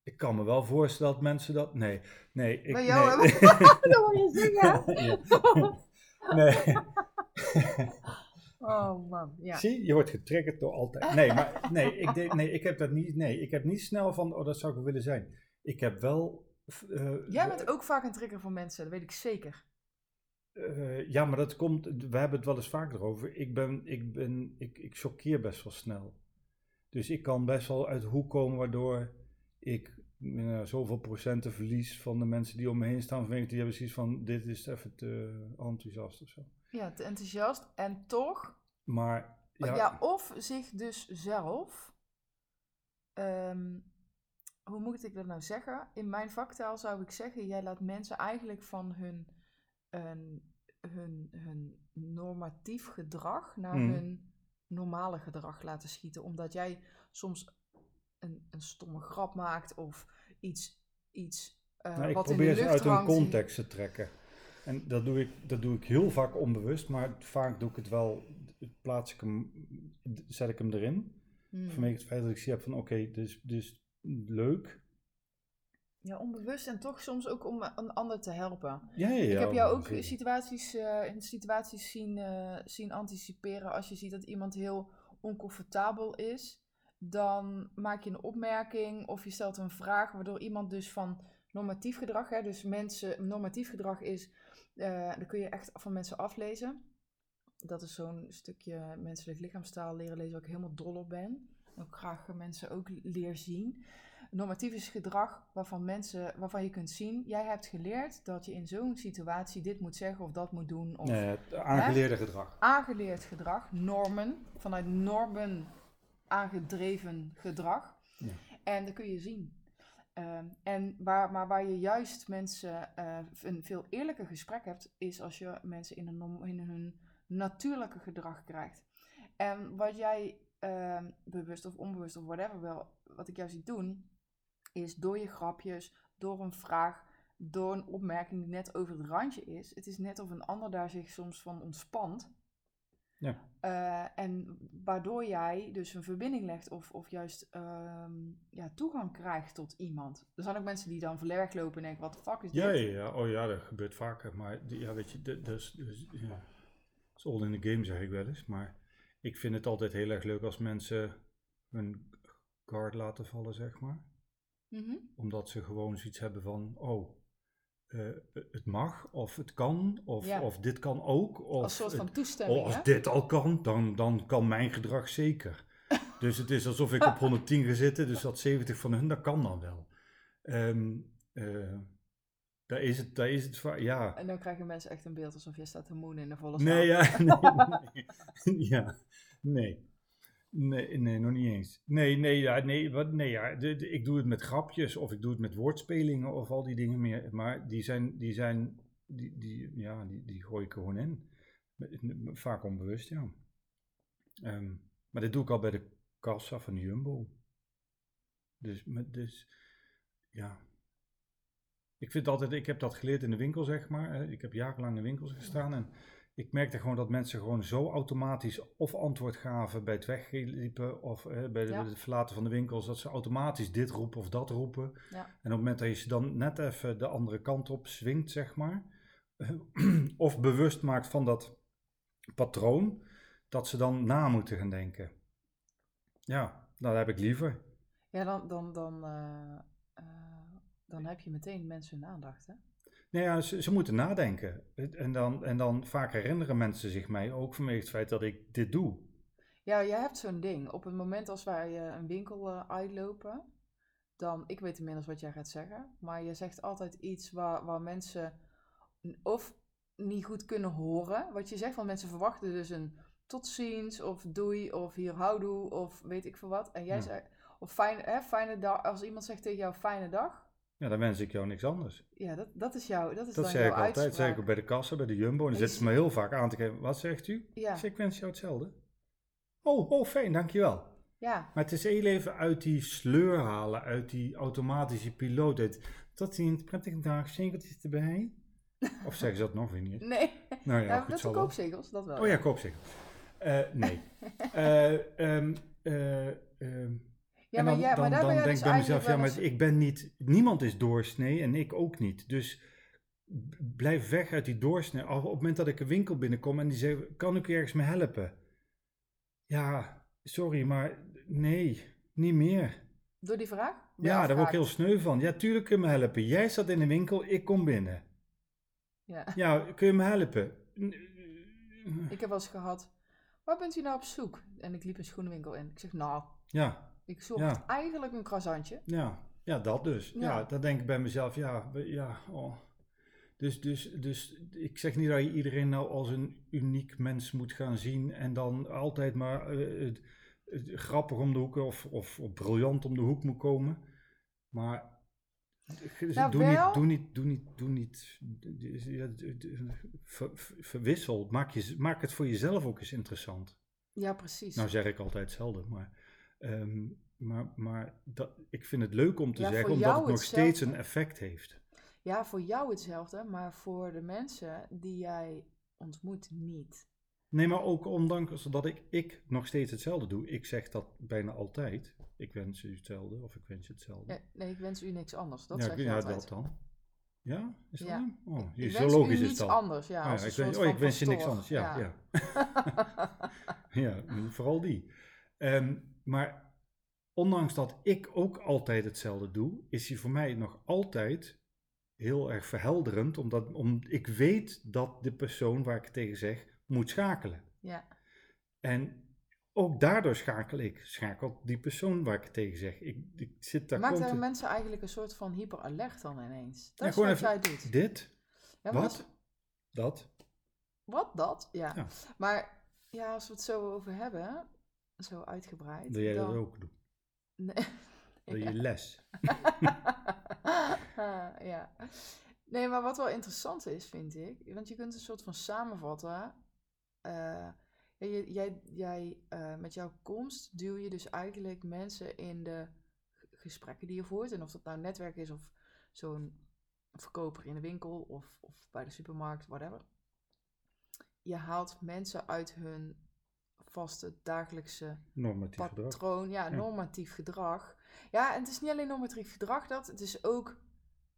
Ik kan me wel voorstellen dat mensen dat... Nee, nee. Ik, Bij jou nee. hebben- dat wil je zeggen. Nee. Oh man, ja. Zie, je wordt getriggerd door altijd. Nee, maar nee, ik, nee, ik heb dat niet. Nee, ik heb niet snel van, oh, dat zou ik willen zijn. Ik heb wel. eh, Jij bent ook vaak een trigger voor mensen, dat weet ik zeker. eh, ja, maar dat komt. We hebben het wel eens vaker over. Ik ben, ik ben, ik, ik choqueer best wel snel. Dus ik kan best wel uit hoek komen waardoor ik eh, zoveel procenten verlies van de mensen die om me heen staan. Vanwege die hebben zoiets van: dit is even te enthousiast of zo. Ja, te enthousiast. En toch, Maar ja, ja, of zich dus zelf, ehm, hoe moet ik dat nou zeggen? In mijn vaktaal zou ik zeggen, jij laat mensen eigenlijk van hun, een- hun, hun normatief gedrag naar Mhm. hun normale gedrag laten schieten. Omdat jij soms een, een stomme grap maakt of iets, iets eh, Nou, ik wat in de probeer ze lucht uit hun context te trekken. En dat doe, ik, dat doe ik heel vaak onbewust, maar vaak doe ik het wel, plaats ik hem, zet ik hem erin. Hmm. Vanwege het feit dat ik zie heb van oké, dus, dus leuk. Ja, onbewust en toch soms ook om een ander te helpen. Ja, ja, ja. ik heb jou ook situaties, eh, in situaties zien, eh, zien anticiperen. Als je ziet dat iemand heel oncomfortabel is, dan maak je een opmerking of je stelt een vraag, waardoor iemand dus van normatief gedrag, hè, dus mensen, normatief gedrag is, dan kun je echt van mensen aflezen. Dat is zo'n stukje menselijk lichaamstaal leren lezen waar ik helemaal dol op ben. En ook graag mensen ook leer zien. Normatief is gedrag waarvan, mensen, waarvan je kunt zien, jij hebt geleerd dat je in zo'n situatie dit moet zeggen of dat moet doen. Of Nee, aangeleerde gedrag. aangeleerd gedrag, normen, vanuit normen aangedreven gedrag. Ja. En dat kun je zien. Ehm, en waar, maar waar je juist mensen eh, een veel eerlijker gesprek hebt, is als je mensen in, norm- in hun natuurlijke gedrag krijgt. En wat jij ehm, bewust of onbewust of whatever wel, wat ik jou zie doen, is door je grapjes, door een vraag, door een opmerking die net over het randje is. Het is net of een ander daar zich soms van ontspant. Ja. Eh, en waardoor jij dus een verbinding legt of, of juist ehm, ja, toegang krijgt tot iemand. Er zijn ook mensen die dan verleg lopen en denken, wat de fuck is Ja, dit? ja, ja. Oh ja, dat gebeurt vaker. Maar ja, weet je, dat dat is, dus, ja. is all in the game, zeg ik wel eens. Maar ik vind het altijd heel erg leuk als mensen hun guard laten vallen, zeg maar. Mhm. Omdat ze gewoon zoiets hebben van, oh, eh, het mag, of het kan, of, Ja. of dit kan ook. Of Als soort van het- toestemming, oh, als hè? dit al kan, dan, dan kan mijn gedrag zeker. dus het is alsof ik op 110 ga zitten, dus dat 70 van hun, dat kan dan wel. Ehm eh, daar is het, daar is het ja. En dan krijgen mensen echt een beeld alsof je staat te moenen in de volle Nee, zaal. ja, nee, nee. ja, nee. Nee, nee, nog niet eens. Nee, nee, ja, nee, wat, nee ja, ik doe het met grapjes of ik doe het met woordspelingen of al die dingen meer. Maar die zijn, die zijn, die, die, ja, die, die gooi ik gewoon in. Vaak onbewust, ja. Ehm, maar dit doe ik al bij de kassa van de Jumbo. Dus, met, dus, ja. Ik vind altijd, ik heb dat geleerd in de winkel, zeg maar. Ik heb jarenlang in winkels gestaan en ik merkte gewoon dat mensen gewoon zo automatisch of antwoord gaven bij het wegliepen of eh, bij, de, Ja. het verlaten van de winkels, dat ze automatisch dit roepen of dat roepen. Ja. En op het moment dat je ze dan net even de andere kant op swingt, zeg maar, of bewust maakt van dat patroon, dat ze dan na moeten gaan denken. Ja, dat heb ik liever. Ja, dan, dan, dan, eh, eh, dan heb je meteen mensen hun aandacht, hè? Nou ja, ze, ze moeten nadenken. En dan, en dan vaak herinneren mensen zich mij ook vanwege het feit dat ik dit doe. Ja, jij hebt zo'n ding. Op het moment als wij eh, een winkel eh, uitlopen, dan, ik weet inmiddels wat jij gaat zeggen, maar je zegt altijd iets waar, waar mensen of niet goed kunnen horen wat je zegt, want mensen verwachten dus een tot ziens of doei of hier houdoe of weet ik veel wat. En jij Ja. zegt, of fijn, hè, fijne dag, als iemand zegt tegen jou fijne dag, Ja, dan wens ik jou niks anders. ja, dat, dat is jouw, dat is Dat dan zeg jouw ik altijd. Dat uitspraak. zeg ik ook bij de kassa, bij de Jumbo. En dan zitten ze me heel vaak aan te kijken. Wat zegt u? Ja, Ik wens jou hetzelfde. Oh, oh, fijn, dankjewel. ja, Maar het is heel even uit die sleur halen, uit die automatische piloot. Uit, tot ziens, prettige dag, zegeltjes erbij. Of zeggen ze dat nog weer niet? nee, Nou ja, goed dat zijn koopzegels, dat wel. Oh ja, koopzegel. Eh, nee. Eh, ehm, eh, ehm, Ja, en maar, dan, maar dan, daar dan jij denk dus ik bij mezelf, ja, maar eens- ik ben niet, niemand is doorsnee en ik ook niet. Dus blijf weg uit die doorsnee. Al Op het moment dat ik een winkel binnenkom en die zegt, kan ik u ergens mee helpen? Ja, sorry, maar nee, niet meer. Door die vraag? Ja, daar word ik heel sneu van. Ja, tuurlijk kun je me helpen. Jij staat in de winkel, ik kom binnen. Ja. Ja, kun je me helpen? Ik heb wel eens gehad, waar bent u nou op zoek? En ik liep een schoenenwinkel in. Ik zeg, nou, Ja, ik zocht Ja. eigenlijk een croissantje. ja, ja, dat dus. Ja. Ja. dan denk ik bij mezelf, ja, ja, oh. Dus, dus, dus ik zeg niet dat je iedereen nou als een uniek mens moet gaan zien en dan altijd maar eh, grappig om de hoek of, of, of briljant om de hoek moet komen. Maar Nou, doe, wel- niet, doe niet, doe niet, doe niet, ver- verwissel. Maak, je, maak het voor jezelf ook eens interessant. Ja, precies. Nou zeg ik altijd hetzelfde, maar, ehm, maar, maar dat, ik vind het leuk om te Ja, zeggen, omdat het nog steeds een effect heeft. Ja, voor jou hetzelfde, maar voor de mensen die jij ontmoet niet. Nee, maar ook ondanks dat ik, ik nog steeds hetzelfde doe. Ik zeg dat bijna altijd. Ik wens u hetzelfde of ik wens je hetzelfde. Ja, nee, ik wens u niks anders. Dat ja, zeg je ja, altijd. dat dan. Ja, is dat Ja. dan? Oh, Ik zo wens logisch is dat. anders. Ja, als ja, ik, wens, oh, ik wens je niks anders. Ja, ja. Ja, vooral die. Ehm, maar ondanks dat ik ook altijd hetzelfde doe, is hij voor mij nog altijd heel erg verhelderend, omdat om, ik weet dat de persoon waar ik het tegen zeg moet schakelen. ja. En ook daardoor schakel ik, schakelt die persoon waar ik het tegen zeg. Ik, ik zit daar Maakt de mensen eigenlijk een soort van hyperalert dan ineens? Dat Ja, is wat jij doet. Dit, Ja, wat, dat. Wat dat? Ja. Ja. Maar ja, als we het zo over hebben, zo uitgebreid. Wil jij dan... dat ook doen? Nee. Wil je Ja. les? ja. Nee, maar wat wel interessant is, vind ik, want je kunt een soort van samenvatten. eh, ja, je- jij, jij eh, met jouw komst duw je dus eigenlijk mensen in de gesprekken die je voert. En of dat nou netwerk is of zo'n verkoper in de winkel of, of bij de supermarkt, whatever. Je haalt mensen uit hun vaste dagelijkse Normatief gedrag. patroon, ja, Ja. normatief gedrag. Ja, en het is niet alleen normatief gedrag dat, het is ook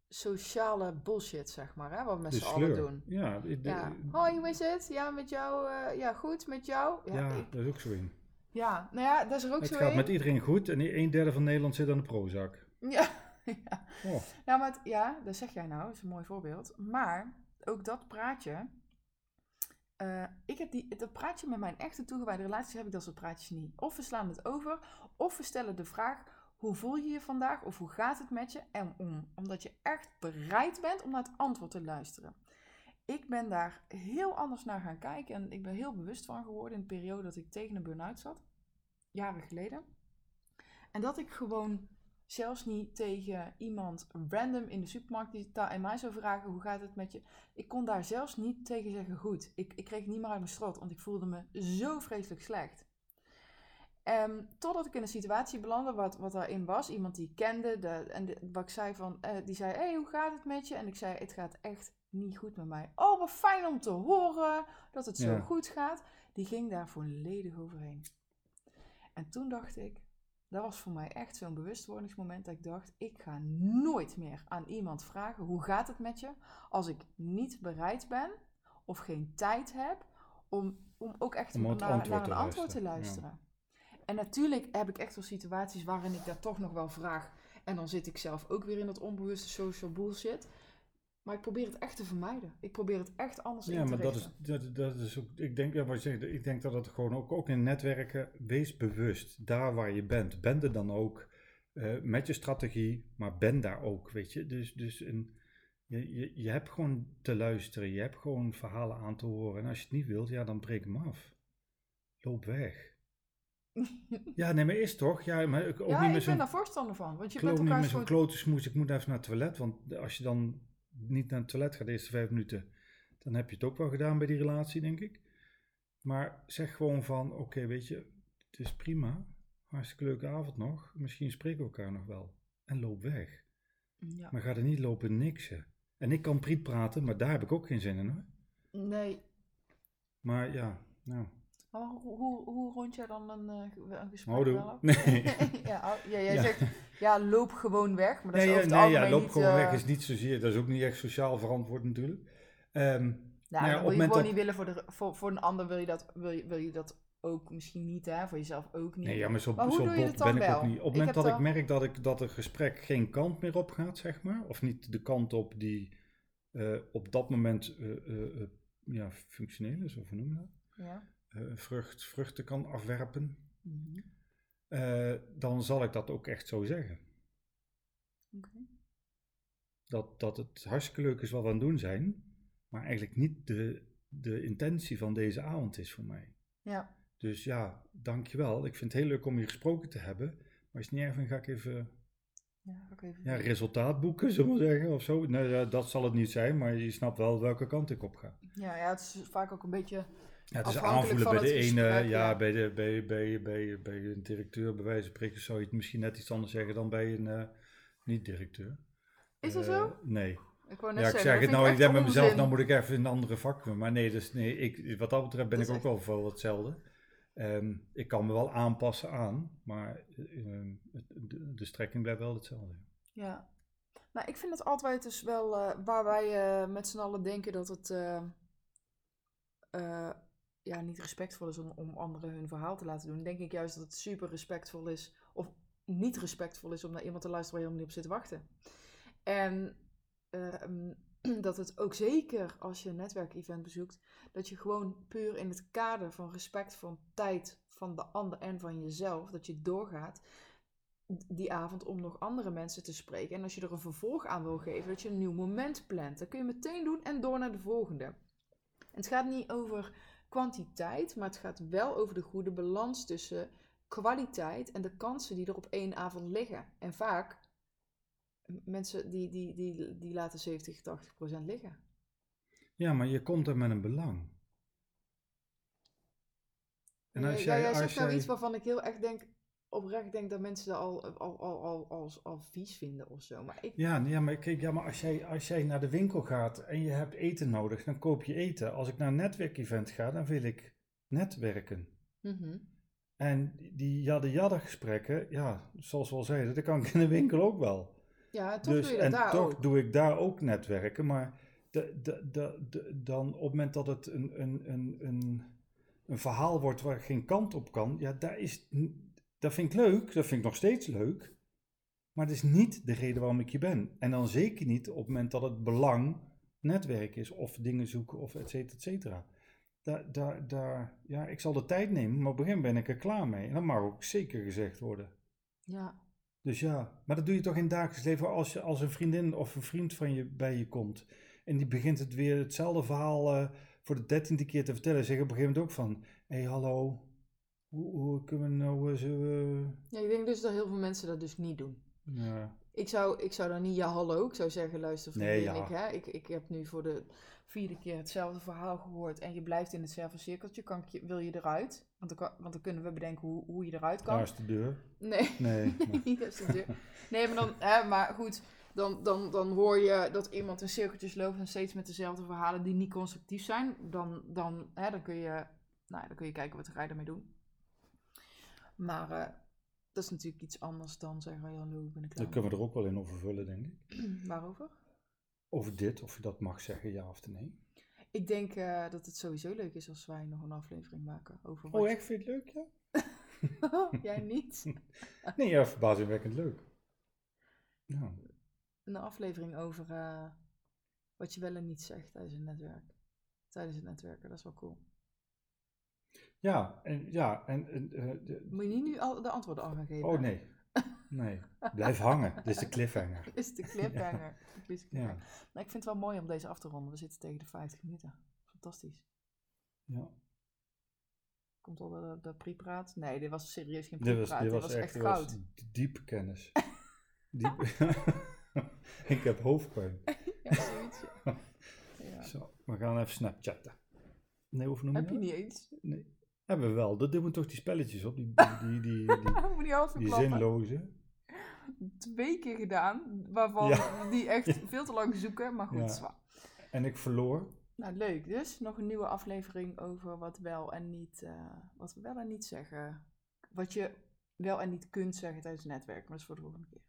sociale bullshit, zeg maar, hè, wat we met z'n allen doen. Ja, de- Ja, hoi, hoe is het? Ja, met jou, eh, ja, goed, met jou? Ja, ja, ik- dat is ook zo in. ja nou ja, dat is er ook Het zo gaat een. met iedereen goed en een derde van Nederland zit aan de Prozac. Ja, ja. Oh, Nou, maar het- ja, dat zeg jij nou, dat is een mooi voorbeeld. Maar ook dat praatje. Eh, ik heb die, dat praatje met mijn echte toegewijde relaties heb ik dat soort praatjes niet. Of we slaan het over, of we stellen de vraag: hoe voel je je vandaag? Of hoe gaat het met je? En om, omdat je echt bereid bent om naar het antwoord te luisteren. Ik ben daar heel anders naar gaan kijken en ik ben heel bewust van geworden in de periode dat ik tegen een burn-out zat, jaren geleden. En dat ik gewoon zelfs niet tegen iemand random in de supermarkt die daar aan mij zou vragen: hoe gaat het met je? Ik kon daar zelfs niet tegen zeggen goed. Ik, ik kreeg niet meer uit mijn strot, want ik voelde me zo vreselijk slecht. Ehm, totdat ik in een situatie belandde wat, wat daarin was. Iemand die ik kende. De, en de, wat ik zei van, eh, die zei, hey, hoe gaat het met je? En ik zei, het gaat echt niet goed met mij. Oh, wat fijn om te horen dat het zo Ja. goed gaat. Die ging daar volledig overheen. En toen dacht ik, dat was voor mij echt zo'n bewustwordingsmoment dat ik dacht, ik ga nooit meer aan iemand vragen, hoe gaat het met je? Als ik niet bereid ben of geen tijd heb om, om ook echt Om naar, een antwoord te luisteren, luisteren. En natuurlijk heb ik echt wel situaties waarin ik daar toch nog wel vraag. En dan zit ik zelf ook weer in dat onbewuste social bullshit. Maar ik probeer het echt te vermijden. Ik probeer het echt anders ja, in te maar dat is, dat, dat is ook, ik denk, ja, wat je zegt, ik denk dat het gewoon ook, ook in netwerken, wees bewust, daar waar je bent. Ben er dan ook eh, met je strategie, maar ben daar ook, weet je. Dus, dus een, je, je, je hebt gewoon te luisteren, je hebt gewoon verhalen aan te horen. En als je het niet wilt, ja, dan breek hem af. Loop weg. Ja, nee, maar is toch? Ja, maar ook ja, niet ik ben daar voorstander van. Want je bent geloof niet elkaar met zo'n klote smoes, ik moet even naar het toilet. Want als je dan niet naar het toilet gaat de eerste vijf minuten, dan heb je het ook wel gedaan bij die relatie, denk ik. Maar zeg gewoon van, oké, weet je, het is prima. Hartstikke leuke avond nog. Misschien spreken we elkaar nog wel. En loop weg. Ja. Maar ga er niet lopen niksen. En ik kan priet praten, maar daar heb ik ook geen zin in hoor. Nee. Maar ja, nou. Maar hoe, hoe, hoe rond jij dan een, eh, een gesprek Houdoe. Nee. ja, ja, jij Ja. zegt, ja, loop gewoon weg. Maar dat Nee, is over nee ja, loop niet, gewoon eh, weg is niet zozeer, dat is ook niet echt sociaal verantwoord natuurlijk. Ehm, Nou, ja, wil je gewoon dat- niet willen voor, de, voor, voor een ander wil je dat, wil je, wil je dat ook misschien niet, hè, voor jezelf ook niet. Nee, ja, maar zo, Maar zo bot ben ik ook wel? niet. Op het moment dat ik wel- merk dat, ik, dat het gesprek geen kant meer op gaat, zeg maar, of niet de kant op die eh, op dat moment eh, eh, eh, ja, functioneel is, of hoe noem je dat? Ja. Eh, vrucht, vruchten kan afwerpen, Mhm. Eh, dan zal ik dat ook echt zo zeggen. Oké. Dat, dat het hartstikke leuk is wat we aan het doen zijn, maar eigenlijk niet de, de intentie van deze avond is voor mij. Ja. Dus ja, dankjewel. Ik vind het heel leuk om je gesproken te hebben. Maar als het niet erg vindt, ga ik even Ja, ja, resultaat boeken, zullen we zeggen, of zo. Nee, ja, dat zal het niet zijn, maar je snapt wel welke kant ik op ga. ja, ja, het is vaak ook een beetje... Ja, het is aanvoelen bij de ene, ja, ja. bij, de, bij, bij, bij, bij een directeur, bij wijze van spreken, zou je het misschien net iets anders zeggen dan bij een eh, niet-directeur. Is dat Eh, zo? Nee. Ik wou net Ja, ik zeggen, zeg het nou, ik echt denk bij mezelf, nou moet ik even in een andere vak doen. Maar nee, dus, nee ik, wat dat betreft ben Dat ik ook wel voor hetzelfde. Ehm, ik kan me wel aanpassen aan, maar eh, ehm, het- de, de strekking blijft wel hetzelfde. Ja. Nou, ik vind het altijd dus wel eh, waar wij met z'n allen denken dat het ja, niet respectvol is om, om anderen hun verhaal te laten doen. Denk ik juist dat het super respectvol is, of niet respectvol is om naar iemand te luisteren waar je helemaal niet op zit te wachten. En ehm, dat het ook zeker als je een netwerkevent bezoekt, dat je gewoon puur in het kader van respect van tijd van de ander en van jezelf, dat je doorgaat die avond om nog andere mensen te spreken. En als je er een vervolg aan wil geven, dat je een nieuw moment plant. Dat kun je meteen doen en door naar de volgende. En het gaat niet over kwantiteit, maar het gaat wel over de goede balans tussen kwaliteit en de kansen die er op één avond liggen. En vaak, mensen die, die, die, die laten 70, 80 procent liggen. Ja, maar je komt er met een belang. En als ja, jij, zegt nou jij- iets waarvan ik heel erg denk, oprecht denk dat mensen dat al, al, al, al, al, al vies vinden of zo. Maar ik, Ja, ja, maar kijk, ja, maar als jij, als jij naar de winkel gaat en je hebt eten nodig, dan koop je eten. Als ik naar een netwerkevent ga, dan wil ik netwerken. Mhm. En die jadde-jadde gesprekken, ja, zoals we al zeiden, dat kan ik in de winkel ook wel. Ja, toch dus, doe je dat en daar toch ook. doe ik daar ook netwerken, maar de, de, de, dan op het moment dat het een, een, een, een, een verhaal wordt waar geen kant op kan, ja, daar is, dat vind ik leuk, dat vind ik nog steeds leuk, maar dat is niet de reden waarom ik hier ben. En dan zeker niet op het moment dat het belang netwerk is, of dingen zoeken, of et cetera, et cetera. Daar, daar, daar, ja, ik zal de tijd nemen, maar op gegeven moment ben ik er klaar mee. En dat mag ook zeker gezegd worden. Ja, Dus ja, maar dat doe je toch in het dagelijks leven als, je, als een vriendin of een vriend van je bij je komt. En die begint het weer hetzelfde verhaal eh, voor de dertiende keer te vertellen. Zeg je op een gegeven moment ook van, hé hey, hallo, hoe, hoe kunnen we nou zo... eh, Ja, ik denk dus dat heel veel mensen dat dus niet doen. ja. Ik zou, ik zou dan niet ja hallo, ik zou zeggen luister Nee, vriendin, ja. ik, hè, ik, ik heb nu voor de vierde keer hetzelfde verhaal gehoord en je blijft in hetzelfde cirkeltje, kan ik je, wil je eruit? Want dan, kan, want dan kunnen we bedenken hoe, hoe je eruit kan. Daar is de deur. Nee, Nee, maar- niet de deur. Nee, maar dan, hè, maar goed, dan, dan, dan hoor je dat iemand in cirkeltjes loopt en steeds met dezelfde verhalen die niet constructief zijn. Dan, dan, hè, dan, kun, je, nou, dan kun je kijken wat ga je ermee doen. Maar eh, dat is natuurlijk iets anders dan zeggen, hallo, ik ben ik daar kunnen we er ook wel in over vullen, denk ik. Waarover? Over dit, of je dat mag zeggen, ja of nee. Ik denk eh, dat het sowieso leuk is als wij nog een aflevering maken over Oh, echt? Vind je het leuk, ja? Jij niet? Nee, ja, verbazingwekkend leuk. Ja. Een aflevering over eh, wat je wel en niet zegt tijdens een netwerk. Tijdens het netwerken, dat is wel cool. Ja, en, ja, en, en, eh, de- Moet je niet nu al de antwoorden al gaan geven? oh nee. Nee, blijf hangen. Dit is de cliffhanger. Dit is de cliffhanger. Dit is de cliffhanger. Ja, Nou, ik vind het wel mooi om deze af te ronden. We zitten tegen de 50 minuten. Fantastisch. ja. Komt al de, de pre-praat? Nee, dit was serieus geen Dit was, pre-praat. dit Dit was, was echt, echt was goud. diep kennis. Diep. ik heb hoofdpijn. Ja, zoiets. ja. Zo, we gaan even snapchatten. Nee, noem je Heb je niet eens? Nee. Hebben we wel. Dat doen we toch die spelletjes op. Die, die, die, die, die, die zinloze. Twee keer gedaan, waarvan Ja. die echt veel te lang zoeken. Maar goed, Ja. zwaar. En ik verloor. Nou, leuk. Dus nog een nieuwe aflevering over wat wel en niet, eh, wat we wel en niet zeggen. Wat je wel en niet kunt zeggen tijdens het netwerk. Maar dat is voor de volgende keer.